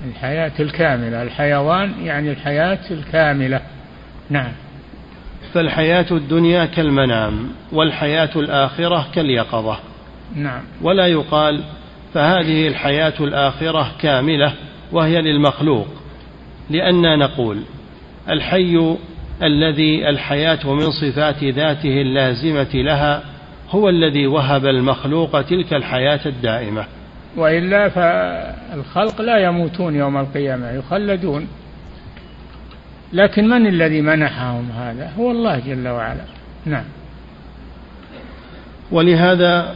الحياة الكاملة. الحيوان يعني الحياة الكاملة. نعم. فالحياة الدنيا كالمنام والحياة الآخرة كاليقظة. نعم. ولا يقال فهذه الحياة الآخرة كاملة وهي للمخلوق لأننا نقول الحي الذي الحياة من صفات ذاته اللازمة لها هو الذي وهب المخلوق تلك الحياة الدائمة. وإلا فالخلق لا يموتون يوم القيامة يخلدون. لكن من الذي منحهم هذا؟ هو الله جل وعلا. نعم. ولهذا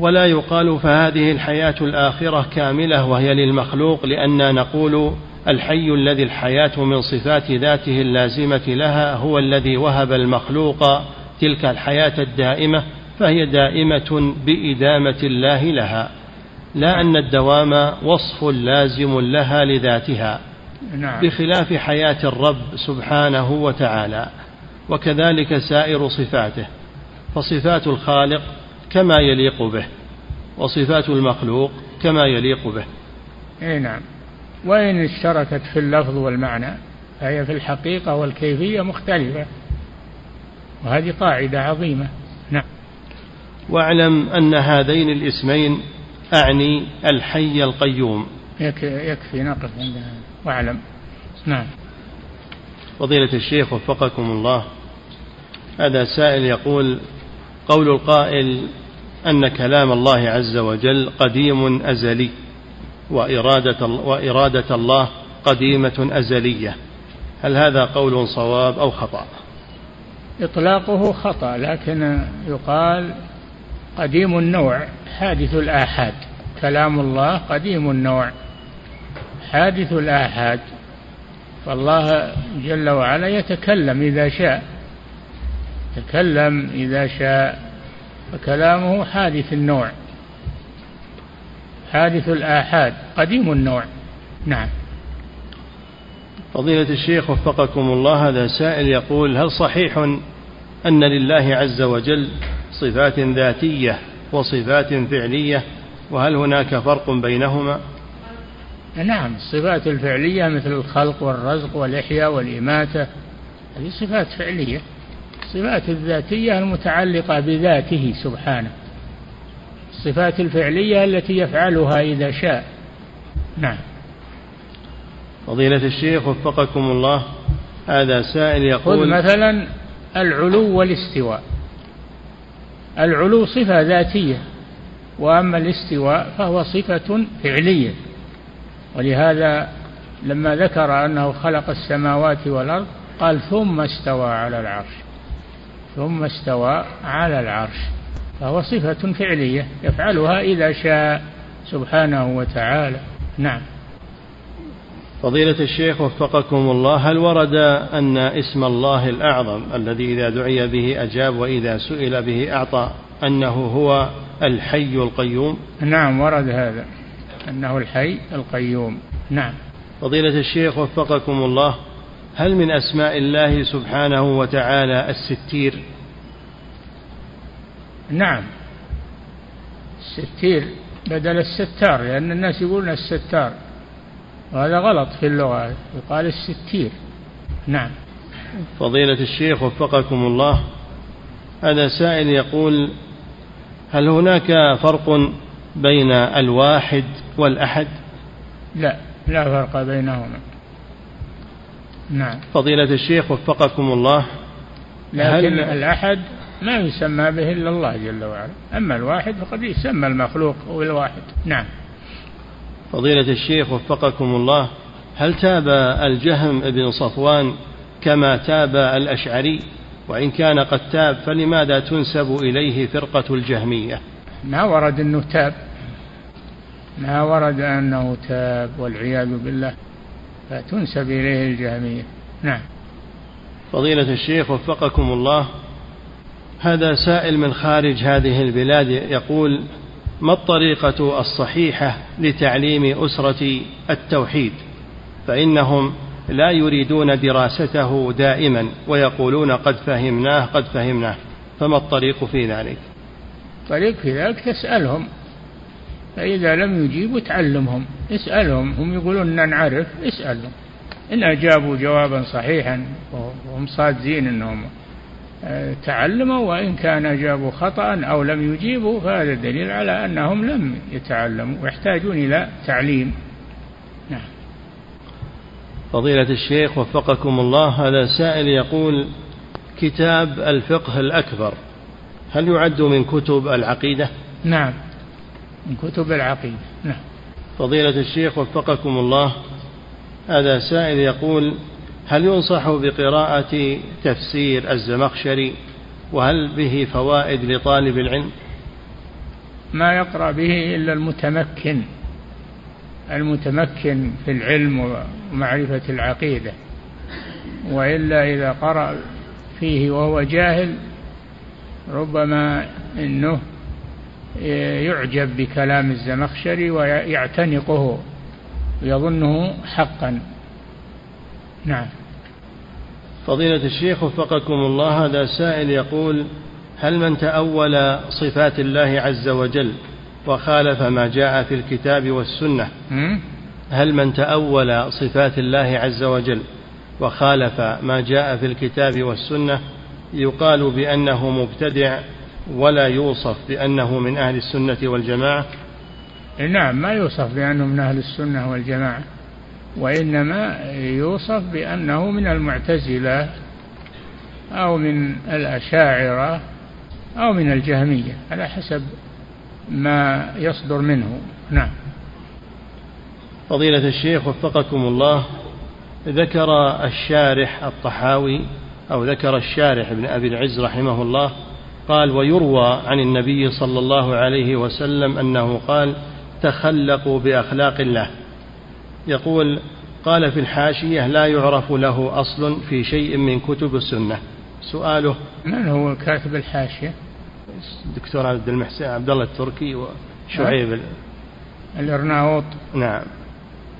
ولا يقال فهذه الحياة الآخرة كاملة وهي للمخلوق لأننا نقول الحي الذي الحياة من صفات ذاته اللازمة لها هو الذي وهب المخلوق تلك الحياة الدائمة فهي دائمة بإدامة الله لها. لا أن الدوام وصف لازم لها لذاتها نعم. بخلاف حياة الرب سبحانه وتعالى وكذلك سائر صفاته. فصفات الخالق كما يليق به وصفات المخلوق كما يليق به. اي نعم. وإن اشتركت في اللفظ والمعنى فهي في الحقيقة والكيفية مختلفة. وهذه قاعدة عظيمة. نعم. واعلم أن هذين الاسمين أعني الحي القيوم. يكفي نقف عندها واعلم. نعم. فضيلة الشيخ وفقكم الله هذا سائل يقول قول القائل أن كلام الله عز وجل قديم أزلي. وإرادة, وإرادة الله قديمة أزلية. هل هذا قول صواب أو خطأ؟ إطلاقه خطأ لكن يقال قديم النوع حادث الآحاد. كلام الله قديم النوع حادث الآحاد. فالله جل وعلا يتكلم إذا شاء يتكلم إذا شاء فكلامه حادث النوع. حادث الآحاد قديم النوع. نعم. فضيلة الشيخ وفقكم الله هذا سائل يقول هل صحيح أن لله عز وجل صفات ذاتية وصفات فعلية وهل هناك فرق بينهما؟ نعم الصفات الفعلية مثل الخلق والرزق والإحياء والإماتة هذه صفات فعلية. الصفات الذاتية المتعلقة بذاته سبحانه. الصفات الفعلية التي يفعلها إذا شاء. نعم. فضيلة الشيخ وفقكم الله هذا سائل يقول خذ مثلا العلو والاستواء. العلو صفة ذاتية وأما الاستواء فهو صفة فعلية. ولهذا لما ذكر أنه خلق السماوات والأرض قال ثم استوى على العرش. ثم استوى على العرش. فهو صفة فعلية يفعلها إذا شاء سبحانه وتعالى. نعم. فضيلة الشيخ وفقكم الله هل ورد أن اسم الله الأعظم الذي إذا دعي به أجاب وإذا سئل به أعطى أنه هو الحي القيوم؟ نعم ورد هذا. أنه الحي القيوم. نعم. فضيلة الشيخ وفقكم الله هل من أسماء الله سبحانه وتعالى الستير؟ نعم. الستير بدل الستار لأن الناس يقولون الستار. وهذا غلط في اللغة يقال الستير. نعم. فضيلة الشيخ وفقكم الله هذا سائل يقول هل هناك فرق بين الواحد والأحد؟ لا لا فرق بينهما. نعم. فضيلة الشيخ وفقكم الله لكن الأحد ما يسمى به إلا الله جل وعلا. أما الواحد فقد يسمى المخلوق هو الواحد. نعم. فضيلة الشيخ وفقكم الله هل تاب الجهم بن صفوان كما تاب الأشعري؟ وإن كان قد تاب فلماذا تنسب إليه فرقة الجهمية؟ ما ورد أنه تاب. ما ورد أنه تاب والعياذ بالله. فتنسب إليه الجهمية. نعم. فضيلة الشيخ وفقكم الله هذا سائل من خارج هذه البلاد يقول ما الطريقة الصحيحة لتعليم أسرة التوحيد؟ فإنهم لا يريدون دراسته دائما ويقولون قد فهمناه قد فهمناه. فما الطريق في ذلك؟ الطريق في ذلك تسألهم. فإذا لم يجيبوا تعلمهم اسألهم. هم يقولون أن نعرف اسألهم. إن أجابوا جوابا صحيحا وهم صادزين أنهم تعلموا وإن كان أجابوا خطأ أو لم يجيبوا فهذا دليل على أنهم لم يتعلموا ويحتاجون إلى تعليم. نعم. فضيلة الشيخ وفقكم الله هذا سائل يقول كتاب الفقه الأكبر هل يعد من كتب العقيدة؟ نعم. من كتب العقيدة. نعم. فضيلة الشيخ وفقكم الله هذا سائل يقول هل ينصح بقراءة تفسير الزمخشري؟ وهل به فوائد لطالب العلم؟ ما يقرأ به إلا المتمكن المتمكن في العلم ومعرفة العقيدة. وإلا إذا قرأ فيه وهو جاهل ربما أنه يعجب بكلام الزمخشري ويعتنقه ويظنه حقا. نعم. فضيلة الشيخ وفقكم الله هذا سائل يقول هل من تأول صفات الله عز وجل وخالف ما جاء في الكتاب والسنة هل من تأول صفات الله عز وجل وخالف ما جاء في الكتاب والسنة؟ يقال بأنه مبتدع ولا يوصف بأنه من أهل السنة والجماعة؟ نعم ما يوصف بأنه من أهل السنة والجماعة. وإنما يوصف بأنه من المعتزلة أو من الأشاعرة أو من الجهمية على حسب ما يصدر منه. نعم. فضيلة الشيخ وفقكم الله ذكر الشارح الطحاوي أو ذكر الشارح ابن أبي العز رحمه الله قال ويروى عن النبي صلى الله عليه وسلم أنه قال تخلقوا بأخلاق الله يقول قال في الحاشية لا يعرف له أصل في شيء من كتب السنة. سؤاله من هو كاتب الحاشية؟ الدكتور عبد المحسن عبد الله التركي وشعيب الإرناؤوط نعم.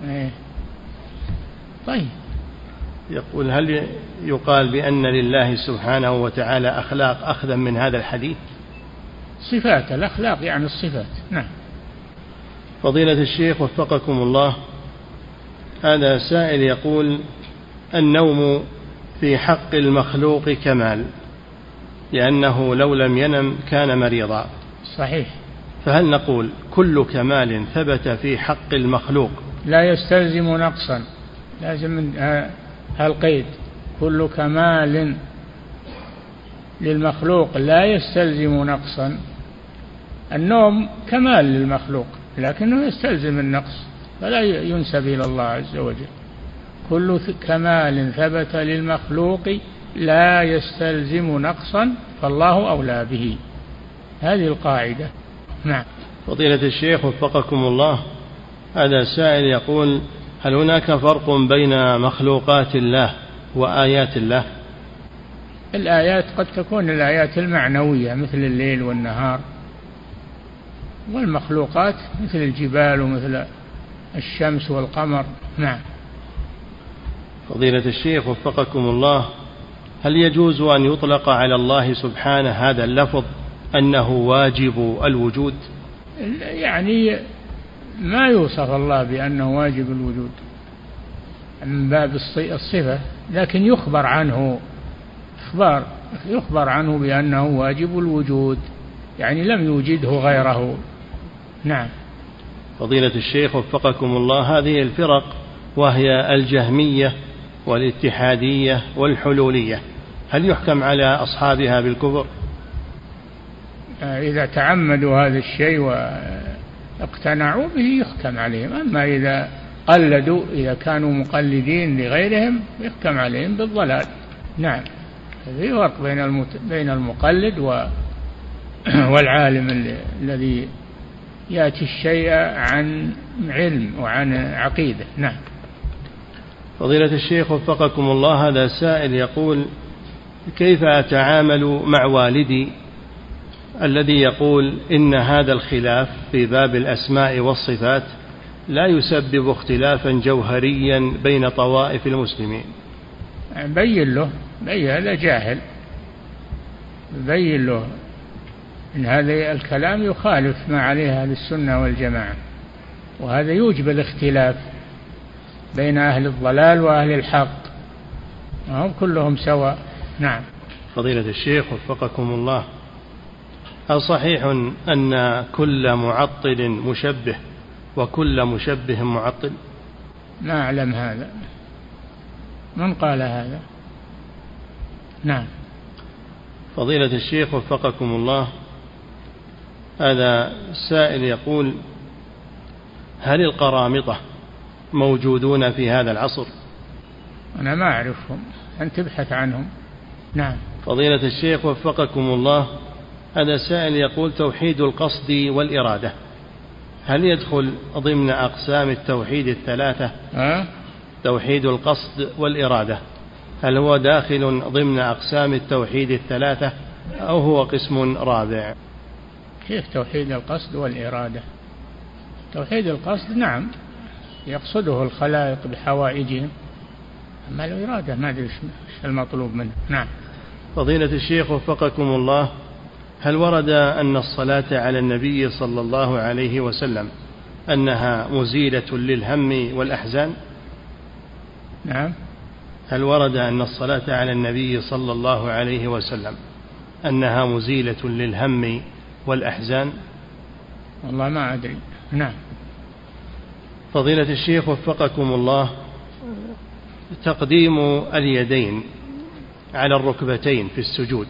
إيه. طيب. يقول هل يقال بأن لله سبحانه وتعالى أخلاق أخذا من هذا الحديث؟ صفات الأخلاق يعني الصفات. نعم. فضيلة الشيخ وفقكم الله هذا سائل يقول النوم في حق المخلوق كمال لأنه لو لم ينم كان مريضا. صحيح. فهل نقول كل كمال ثبت في حق المخلوق؟ لا يستلزم نقصا. لازم القيد. كل كمال للمخلوق لا يستلزم نقصا. النوم كمال للمخلوق لكنه يستلزم النقص. فلا ينسب إلى الله عز وجل. كل كمال ثبت للمخلوق لا يستلزم نقصا فالله أولى به. هذه القاعدة. نعم. فضيلة الشيخ وفقكم الله هذا سائل يقول هل هناك فرق بين مخلوقات الله وآيات الله؟ الآيات قد تكون الآيات المعنوية مثل الليل والنهار. والمخلوقات مثل الجبال ومثل الشمس والقمر. نعم. فضيلة الشيخ وفقكم الله هل يجوز أن يطلق على الله سبحانه هذا اللفظ أنه واجب الوجود؟ يعني ما يوصف الله بأنه واجب الوجود من باب الصفة لكن يخبر عنه إخبار يخبر عنه بأنه واجب الوجود يعني لم يوجده غيره. نعم. فضيلة الشيخ وفقكم الله هذه الفرق وهي الجهمية والاتحادية والحلولية هل يحكم على أصحابها بالكفر؟ إذا تعمدوا هذا الشيء واقتنعوا به يحكم عليهم أما إذا قلدوا إذا كانوا مقلدين لغيرهم يحكم عليهم بالضلال. نعم في فرق بين بين المقلد والعالم الذي يأتي الشيء عن علم وعن عقيدة. نعم. فضيلة الشيخ وفقكم الله هذا سائل يقول كيف أتعامل مع والدي الذي يقول إن هذا الخلاف في باب الأسماء والصفات لا يسبب اختلافا جوهريا بين طوائف المسلمين؟ بين له بين هذا جاهل. بين له. إن هذا الكلام يخالف ما عليه أهل السنة والجماعة وهذا يوجب الاختلاف بين أهل الضلال وأهل الحق هم كلهم سواء. نعم. فضيلة الشيخ وفقكم الله هل صحيح أن كل معطل مشبه وكل مشبه معطل؟ ما أعلم هذا. من قال هذا؟ نعم. فضيلة الشيخ وفقكم الله هذا السائل يقول هل القرامطة موجودون في هذا العصر؟ أنا ما أعرفهم أن تبحث عنهم. نعم. فضيلة الشيخ وفقكم الله هذا سائل يقول توحيد القصد والإرادة هل يدخل ضمن أقسام التوحيد الثلاثة؟ أه؟ توحيد القصد والإرادة هل هو داخل ضمن أقسام التوحيد الثلاثة أو هو قسم رابع؟ كيف توحيد القصد والإرادة؟ توحيد القصد نعم يقصده الخلائق بحوائجهم أما الإرادة ما أدري إيش المطلوب منه. نعم. فضيلة الشيخ وفقكم الله هل ورد أن الصلاة على النبي صلى الله عليه وسلم أنها مزيلة للهم والأحزان؟ نعم. هل ورد أن الصلاة على النبي صلى الله عليه وسلم أنها مزيلة للهم والأحزان؟ والله ما أدري. نعم. فضيلة الشيخ وفقكم الله تقديم اليدين على الركبتين في السجود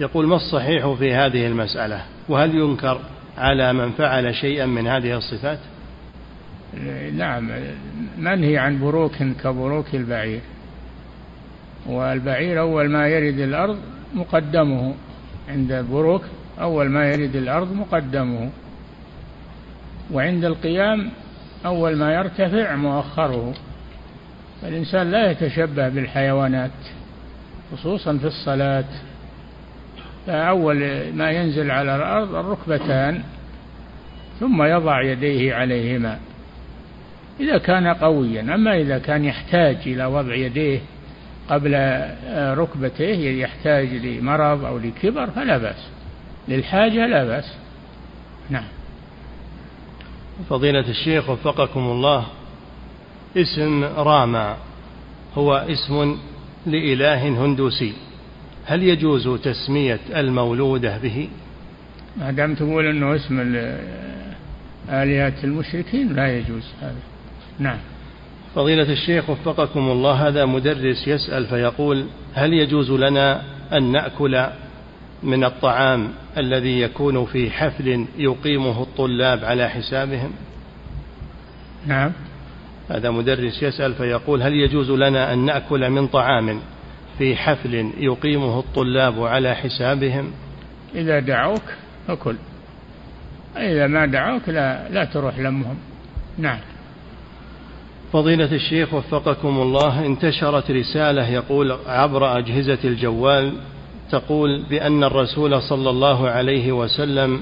يقول ما الصحيح في هذه المسألة؟ وهل ينكر على من فعل شيئا من هذه الصفات؟ نعم منهي عن بروك كبروك البعير؟ والبعير أول ما يرد الأرض مقدمه عند البروك أول ما يرد الأرض مقدمه. وعند القيام أول ما يرتفع مؤخره. فالإنسان لا يتشبه بالحيوانات خصوصا في الصلاة. فأول ما ينزل على الأرض الركبتان ثم يضع يديه عليهما. إذا كان قويا أما إذا كان يحتاج إلى وضع يديه قبل ركبتيه يحتاج لمرض أو لكبر فلا بأس. للحاجة لا بأس. نعم. فضيلة الشيخ وفقكم الله اسم راما هو اسم لإله هندوسي. هل يجوز تسمية المولودة به؟ ما دام تقول أنه اسم آلهة المشركين لا يجوز هذا. نعم. فضيلة الشيخ وفقكم الله هذا مدرس يسأل فيقول هل يجوز لنا أن نأكل من الطعام الذي يكون في حفل يقيمه الطلاب على حسابهم؟ نعم. هذا مدرس يسأل فيقول هل يجوز لنا أن نأكل من طعام في حفل يقيمه الطلاب على حسابهم؟ إذا دعوك فكل إذا ما دعوك لا, لا تروح لمهم. نعم. فضيلة الشيخ وفقكم الله انتشرت رسالة يقول عبر أجهزة الجوال تقول بأن الرسول صلى الله عليه وسلم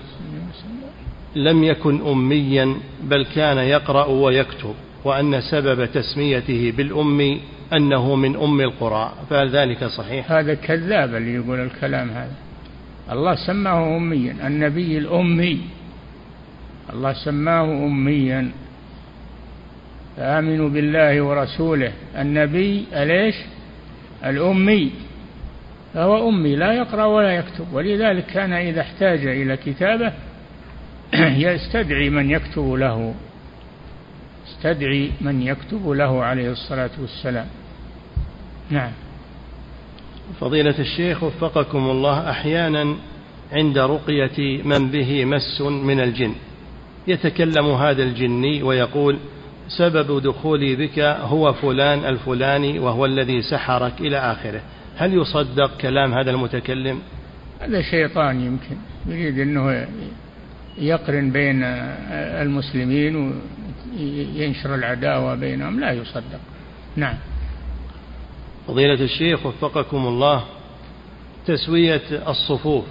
لم يكن أميا بل كان يقرأ ويكتب وأن سبب تسميته بالأم أنه من أم القرى. فهل ذلك صحيح؟ هذا كذاب اللي يقول الكلام هذا. الله سماه أميا النبي الأمي. الله سماه أميا. فآمنوا بالله ورسوله. النبي أليش؟ الأمي. فهو أمي لا يقرأ ولا يكتب. ولذلك كان إذا احتاج إلى كتابة يستدعي من يكتب له. يستدعي من يكتب له عليه الصلاة والسلام. نعم. فضيلة الشيخ وفقكم الله أحيانا عند رقية من به مس من الجن يتكلم هذا الجني ويقول سبب دخولي بك هو فلان الفلاني وهو الذي سحرك إلى آخره. هل يصدق كلام هذا المتكلم؟ هذا شيطان يمكن يريد أنه يقرن بين المسلمين وينشر العداوة بينهم لا يصدق. نعم. فضيلة الشيخ وفقكم الله تسوية الصفوف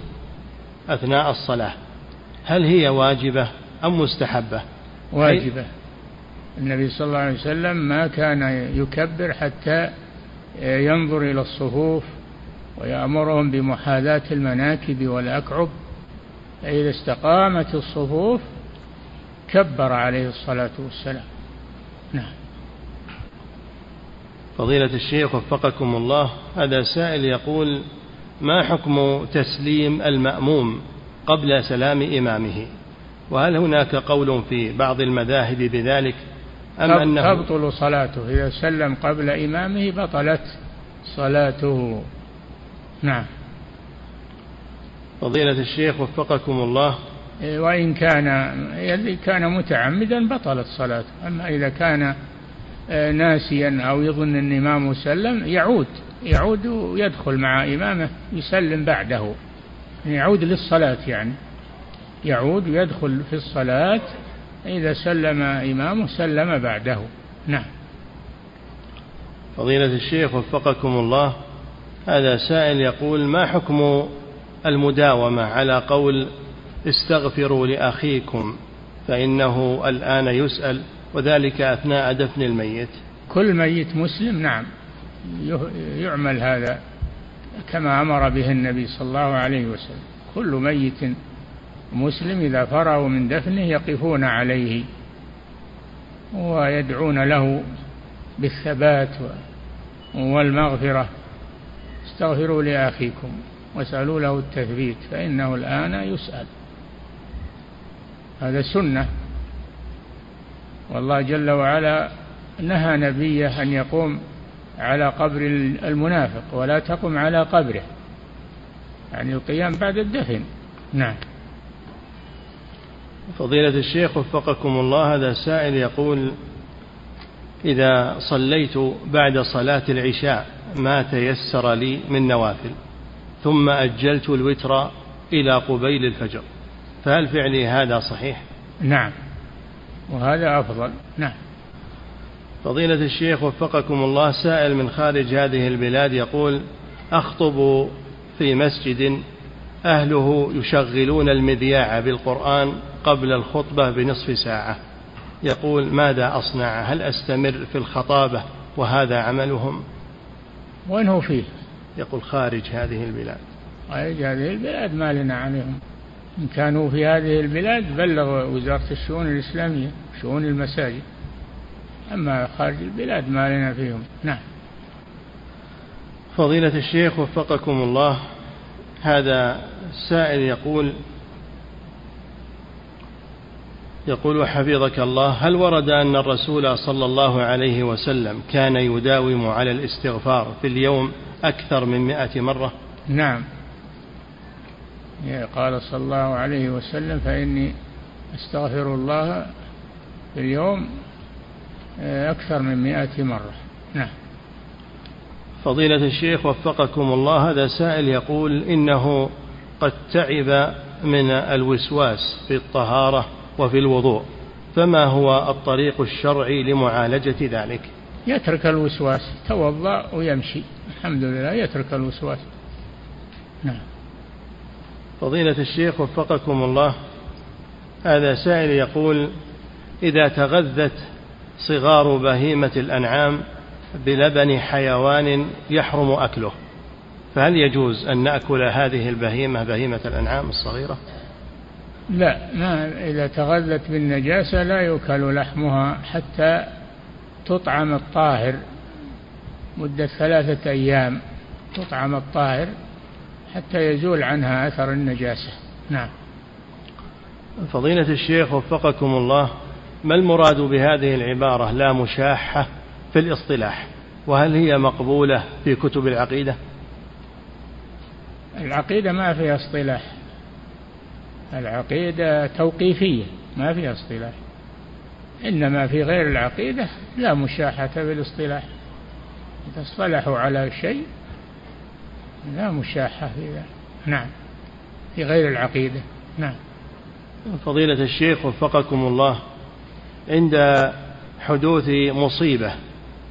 أثناء الصلاة هل هي واجبة أم مستحبة؟ واجبة. النبي صلى الله عليه وسلم ما كان يكبر حتى ينظر إلى الصفوف ويأمرهم بمحاذاة المناكب والأكعب. فإذا استقامت الصفوف كبر عليه الصلاة والسلام. نعم. فضيلة الشيخ وفقكم الله هذا سائل يقول ما حكم تسليم المأموم قبل سلام إمامه؟ وهل هناك قول في بعض المذاهب بذلك؟ أم أنه تبطل صلاته. إذا سلم قبل إمامه بطلت صلاته. نعم. فضيلة الشيخ وفقكم الله. إيه، وإن كان الذي كان متعمدا بطلت صلاته. أما إذا كان آه، ناسيا أو يظن أن إمامه سلم يعود. يعود ويدخل مع إمامه يسلم بعده. يعود للصلاة يعني. يعود ويدخل في الصلاة. إذا سلم إمامه سلم بعده. نعم. فضيلة الشيخ وفقكم الله هذا سائل يقول ما حكم المداومة على قول استغفروا لأخيكم فإنه الآن يسأل وذلك أثناء دفن الميت؟ كل ميت مسلم نعم. يعمل هذا كما أمر به النبي صلى الله عليه وسلم. كل ميت مسلم إذا فرغوا من دفنه يقفون عليه ويدعون له بالثبات والمغفرة. استغفروا لأخيكم واسألوا له التثبيت فإنه الآن يسأل. هذا سنة. والله جل وعلا نهى نبيه أن يقوم على قبر المنافق ولا تقم على قبره. يعني القيام بعد الدفن. نعم. فضيلة الشيخ وفقكم الله هذا سائل يقول إذا صليت بعد صلاة العشاء ما تيسر لي من نوافل ثم أجلت الوتر إلى قبيل الفجر فهل فعلي هذا صحيح؟ نعم وهذا أفضل نعم فضيلة الشيخ وفقكم الله سائل من خارج هذه البلاد يقول أخطب في مسجد أهله يشغلون المذياع بالقرآن قبل الخطبة بنصف ساعة. يقول ماذا أصنع؟ هل أستمر في الخطابة وهذا عملهم؟ وين هو فيه؟ يقول خارج هذه البلاد. خارج هذه البلاد ما لنا عليهم. إن كانوا في هذه البلاد بلغ وزارة الشؤون الإسلامية شؤون المساجد. أما خارج البلاد ما لنا فيهم. نعم. فضيلة الشيخ وفقكم الله هذا سائل يقول يقول حفظك الله هل ورد أن الرسول صلى الله عليه وسلم كان يداوم على الاستغفار في اليوم أكثر من مئة مرة؟ نعم. قال صلى الله عليه وسلم فإني أستغفر الله في اليوم آه، أكثر من مئة مرة. نعم. فضيلة الشيخ وفقكم الله هذا سائل يقول إنه قد تعب من الوسواس في الطهارة وفي الوضوء فما هو الطريق الشرعي لمعالجة ذلك؟ يترك الوسواس توضأ ويمشي. الحمد لله يترك الوسواس. نعم. فضيلة الشيخ وفقكم الله هذا سائل يقول إذا تغذت صغار بهيمة الأنعام بلبن حيوان يحرم أكله فهل يجوز أن نأكل هذه البهيمة بهيمة الأنعام الصغيرة؟ لا ما إذا تغذت بالنجاسة لا يؤكل لحمها حتى تطعم الطاهر. مدة ثلاثة أيام تطعم الطاهر حتى يزول عنها أثر النجاسة. نعم. فضيلة الشيخ وفقكم الله ما المراد بهذه العبارة لا مشاحة في الاصطلاح؟ وهل هي مقبولة في كتب العقيدة؟ العقيدة ما فيها اصطلاح. العقيدة توقيفية ما فيها اصطلاح. إنما في غير العقيدة لا مشاحة بالاصطلاح. إذا اصطلحوا على شيء لا مشاحة في ذلك. نعم. في غير العقيدة. نعم. فضيلة الشيخ وفقكم الله عند حدوث مصيبة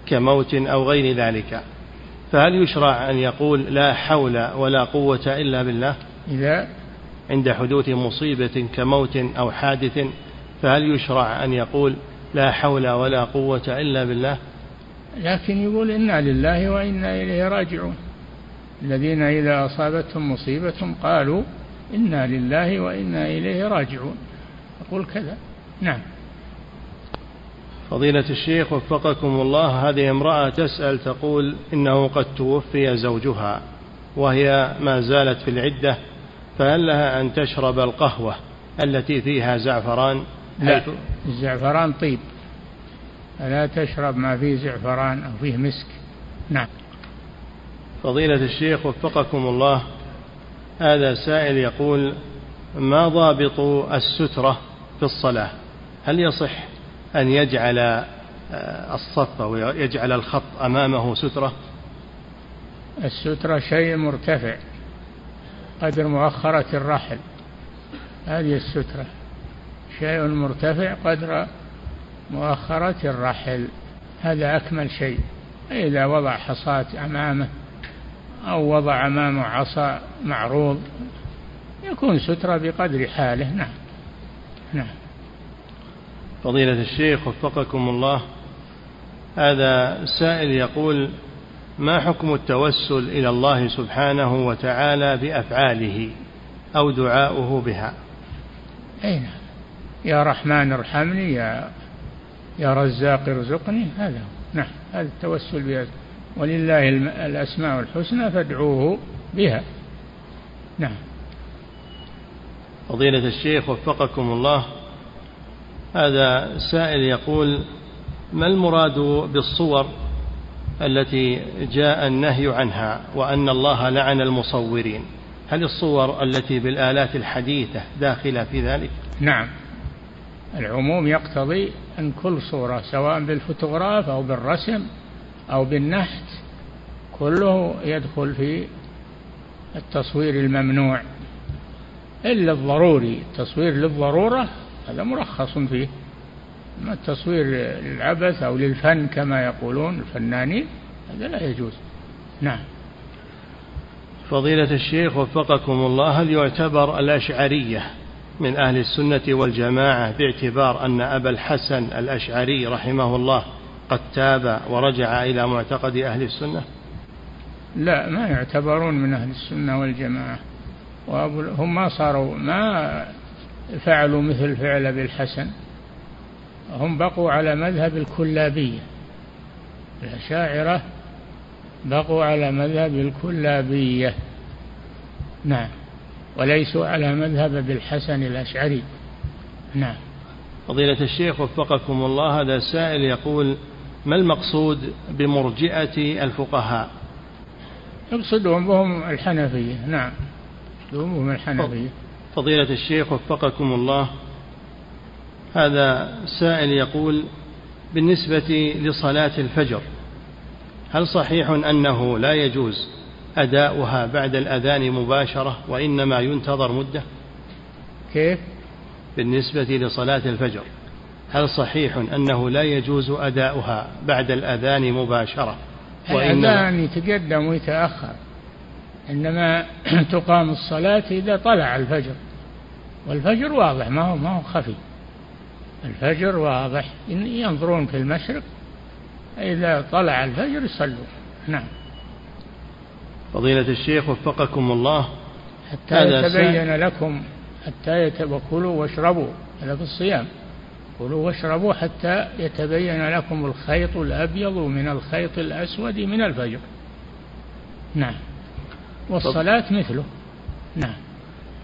كموت أو غير ذلك فهل يشرع أن يقول لا حول ولا قوة إلا بالله؟ إذا عند حدوث مصيبة كموت أو حادث فهل يشرع أن يقول لا حول ولا قوة إلا بالله؟ لكن يقول إنا لله وإنا إليه راجعون. الذين إذا أصابتهم مصيبة قالوا إنا لله وإنا إليه راجعون. يقول كذا. نعم. فضيلة الشيخ وفقكم الله هذه امرأة تسأل تقول إنه قد توفي زوجها وهي ما زالت في العدة فهل لها أن تشرب القهوة التي فيها زعفران؟ لا الزعفران طيب. لا تشرب ما فيه زعفران أو فيه مسك. نعم. فضيلة الشيخ وفقكم الله هذا سائل يقول ما ضابط السترة في الصلاة؟ هل يصح أن يجعل آه، الصف أو يجعل الخط أمامه سترة؟ السترة شيء مرتفع. قدر مؤخرة الرحل. هذه السترة. شيء مرتفع قدر مؤخرة الرحل. هذا أكمل شيء. إذا وضع حصاة أمامه أو وضع أمامه عصا معروض يكون سترة بقدر حاله. نعم. نعم. فضيلة الشيخ وفقكم الله هذا سائل يقول ما حكم التوسل إلى الله سبحانه وتعالى بأفعاله أو دعاؤه بها؟ نعم يا رحمن ارحمني يا يا رزاق ارزقني. هذا نعم هذا التوسل بها. ولله الأسماء الحسنى فادعوه بها. نعم. فضيلة الشيخ وفقكم الله. هذا سائل يقول ما المراد بالصور؟ التي جاء النهي عنها وأن الله لعن المصورين. هل الصور التي بالآلات الحديثة داخلة في ذلك؟ نعم. العموم يقتضي أن كل صورة سواء بالفوتوغراف أو بالرسم أو بالنحت كله يدخل في التصوير الممنوع. إلا الضروري التصوير للضرورة هذا مرخص فيه. أما التصوير للعبث أو للفن كما يقولون الفنانين هذا لا يجوز. نعم. فضيلة الشيخ وفقكم الله هل يعتبر الأشعرية من أهل السنة والجماعة باعتبار أن أبا الحسن الأشعري رحمه الله قد تاب ورجع إلى معتقد أهل السنة؟ لا ما يعتبرون من أهل السنة والجماعة. هم ما صاروا ما فعلوا مثل فعل أبي الحسن. هم بقوا على مذهب الكلابية. الأشاعرة بقوا على مذهب الكلابية. نعم. وليسوا على مذهب ابي الحسن الأشعري. نعم. فضيلة الشيخ وفقكم الله هذا سائل يقول ما المقصود بمرجئة الفقهاء؟ يقصدهم بهم الحنفية. نعم. بهم الحنفية. فضيلة الشيخ وفقكم الله هذا سائل يقول بالنسبة لصلاة الفجر هل صحيح أنه لا يجوز أداؤها بعد الأذان مباشرة وإنما ينتظر مدة؟ كيف؟ بالنسبة لصلاة الفجر هل صحيح أنه لا يجوز أداؤها بعد الأذان مباشرة؟ الأذان يتقدم ويتأخر إنما تقام الصلاة إذا طلع الفجر والفجر واضح ما هو ما هو خفي. الفجر واضح. ينظرون في المشرق إذا طلع الفجر يصلوا. نعم. فضيلة الشيخ وفقكم الله. حتى يتبين لكم حتى وكلوا واشربوا هذا في الصيام. كلوا واشربوا حتى يتبين لكم الخيط الأبيض من الخيط الأسود من الفجر. نعم. والصلاة مثله. نعم.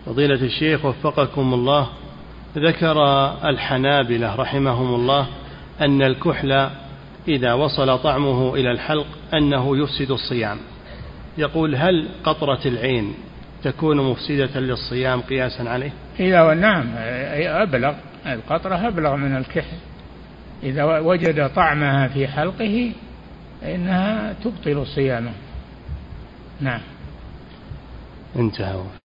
فضيلة الشيخ وفقكم الله. ذكر الحنابلة رحمهم الله أن الكحل إذا وصل طعمه إلى الحلق أنه يفسد الصيام. يقول هل قطرة العين تكون مفسدة للصيام قياسا عليه؟ إذا نعم أبلغ القطرة أبلغ من الكحل. إذا وجد طعمها في حلقه فإنها تبطل صيامه. نعم. انتهى.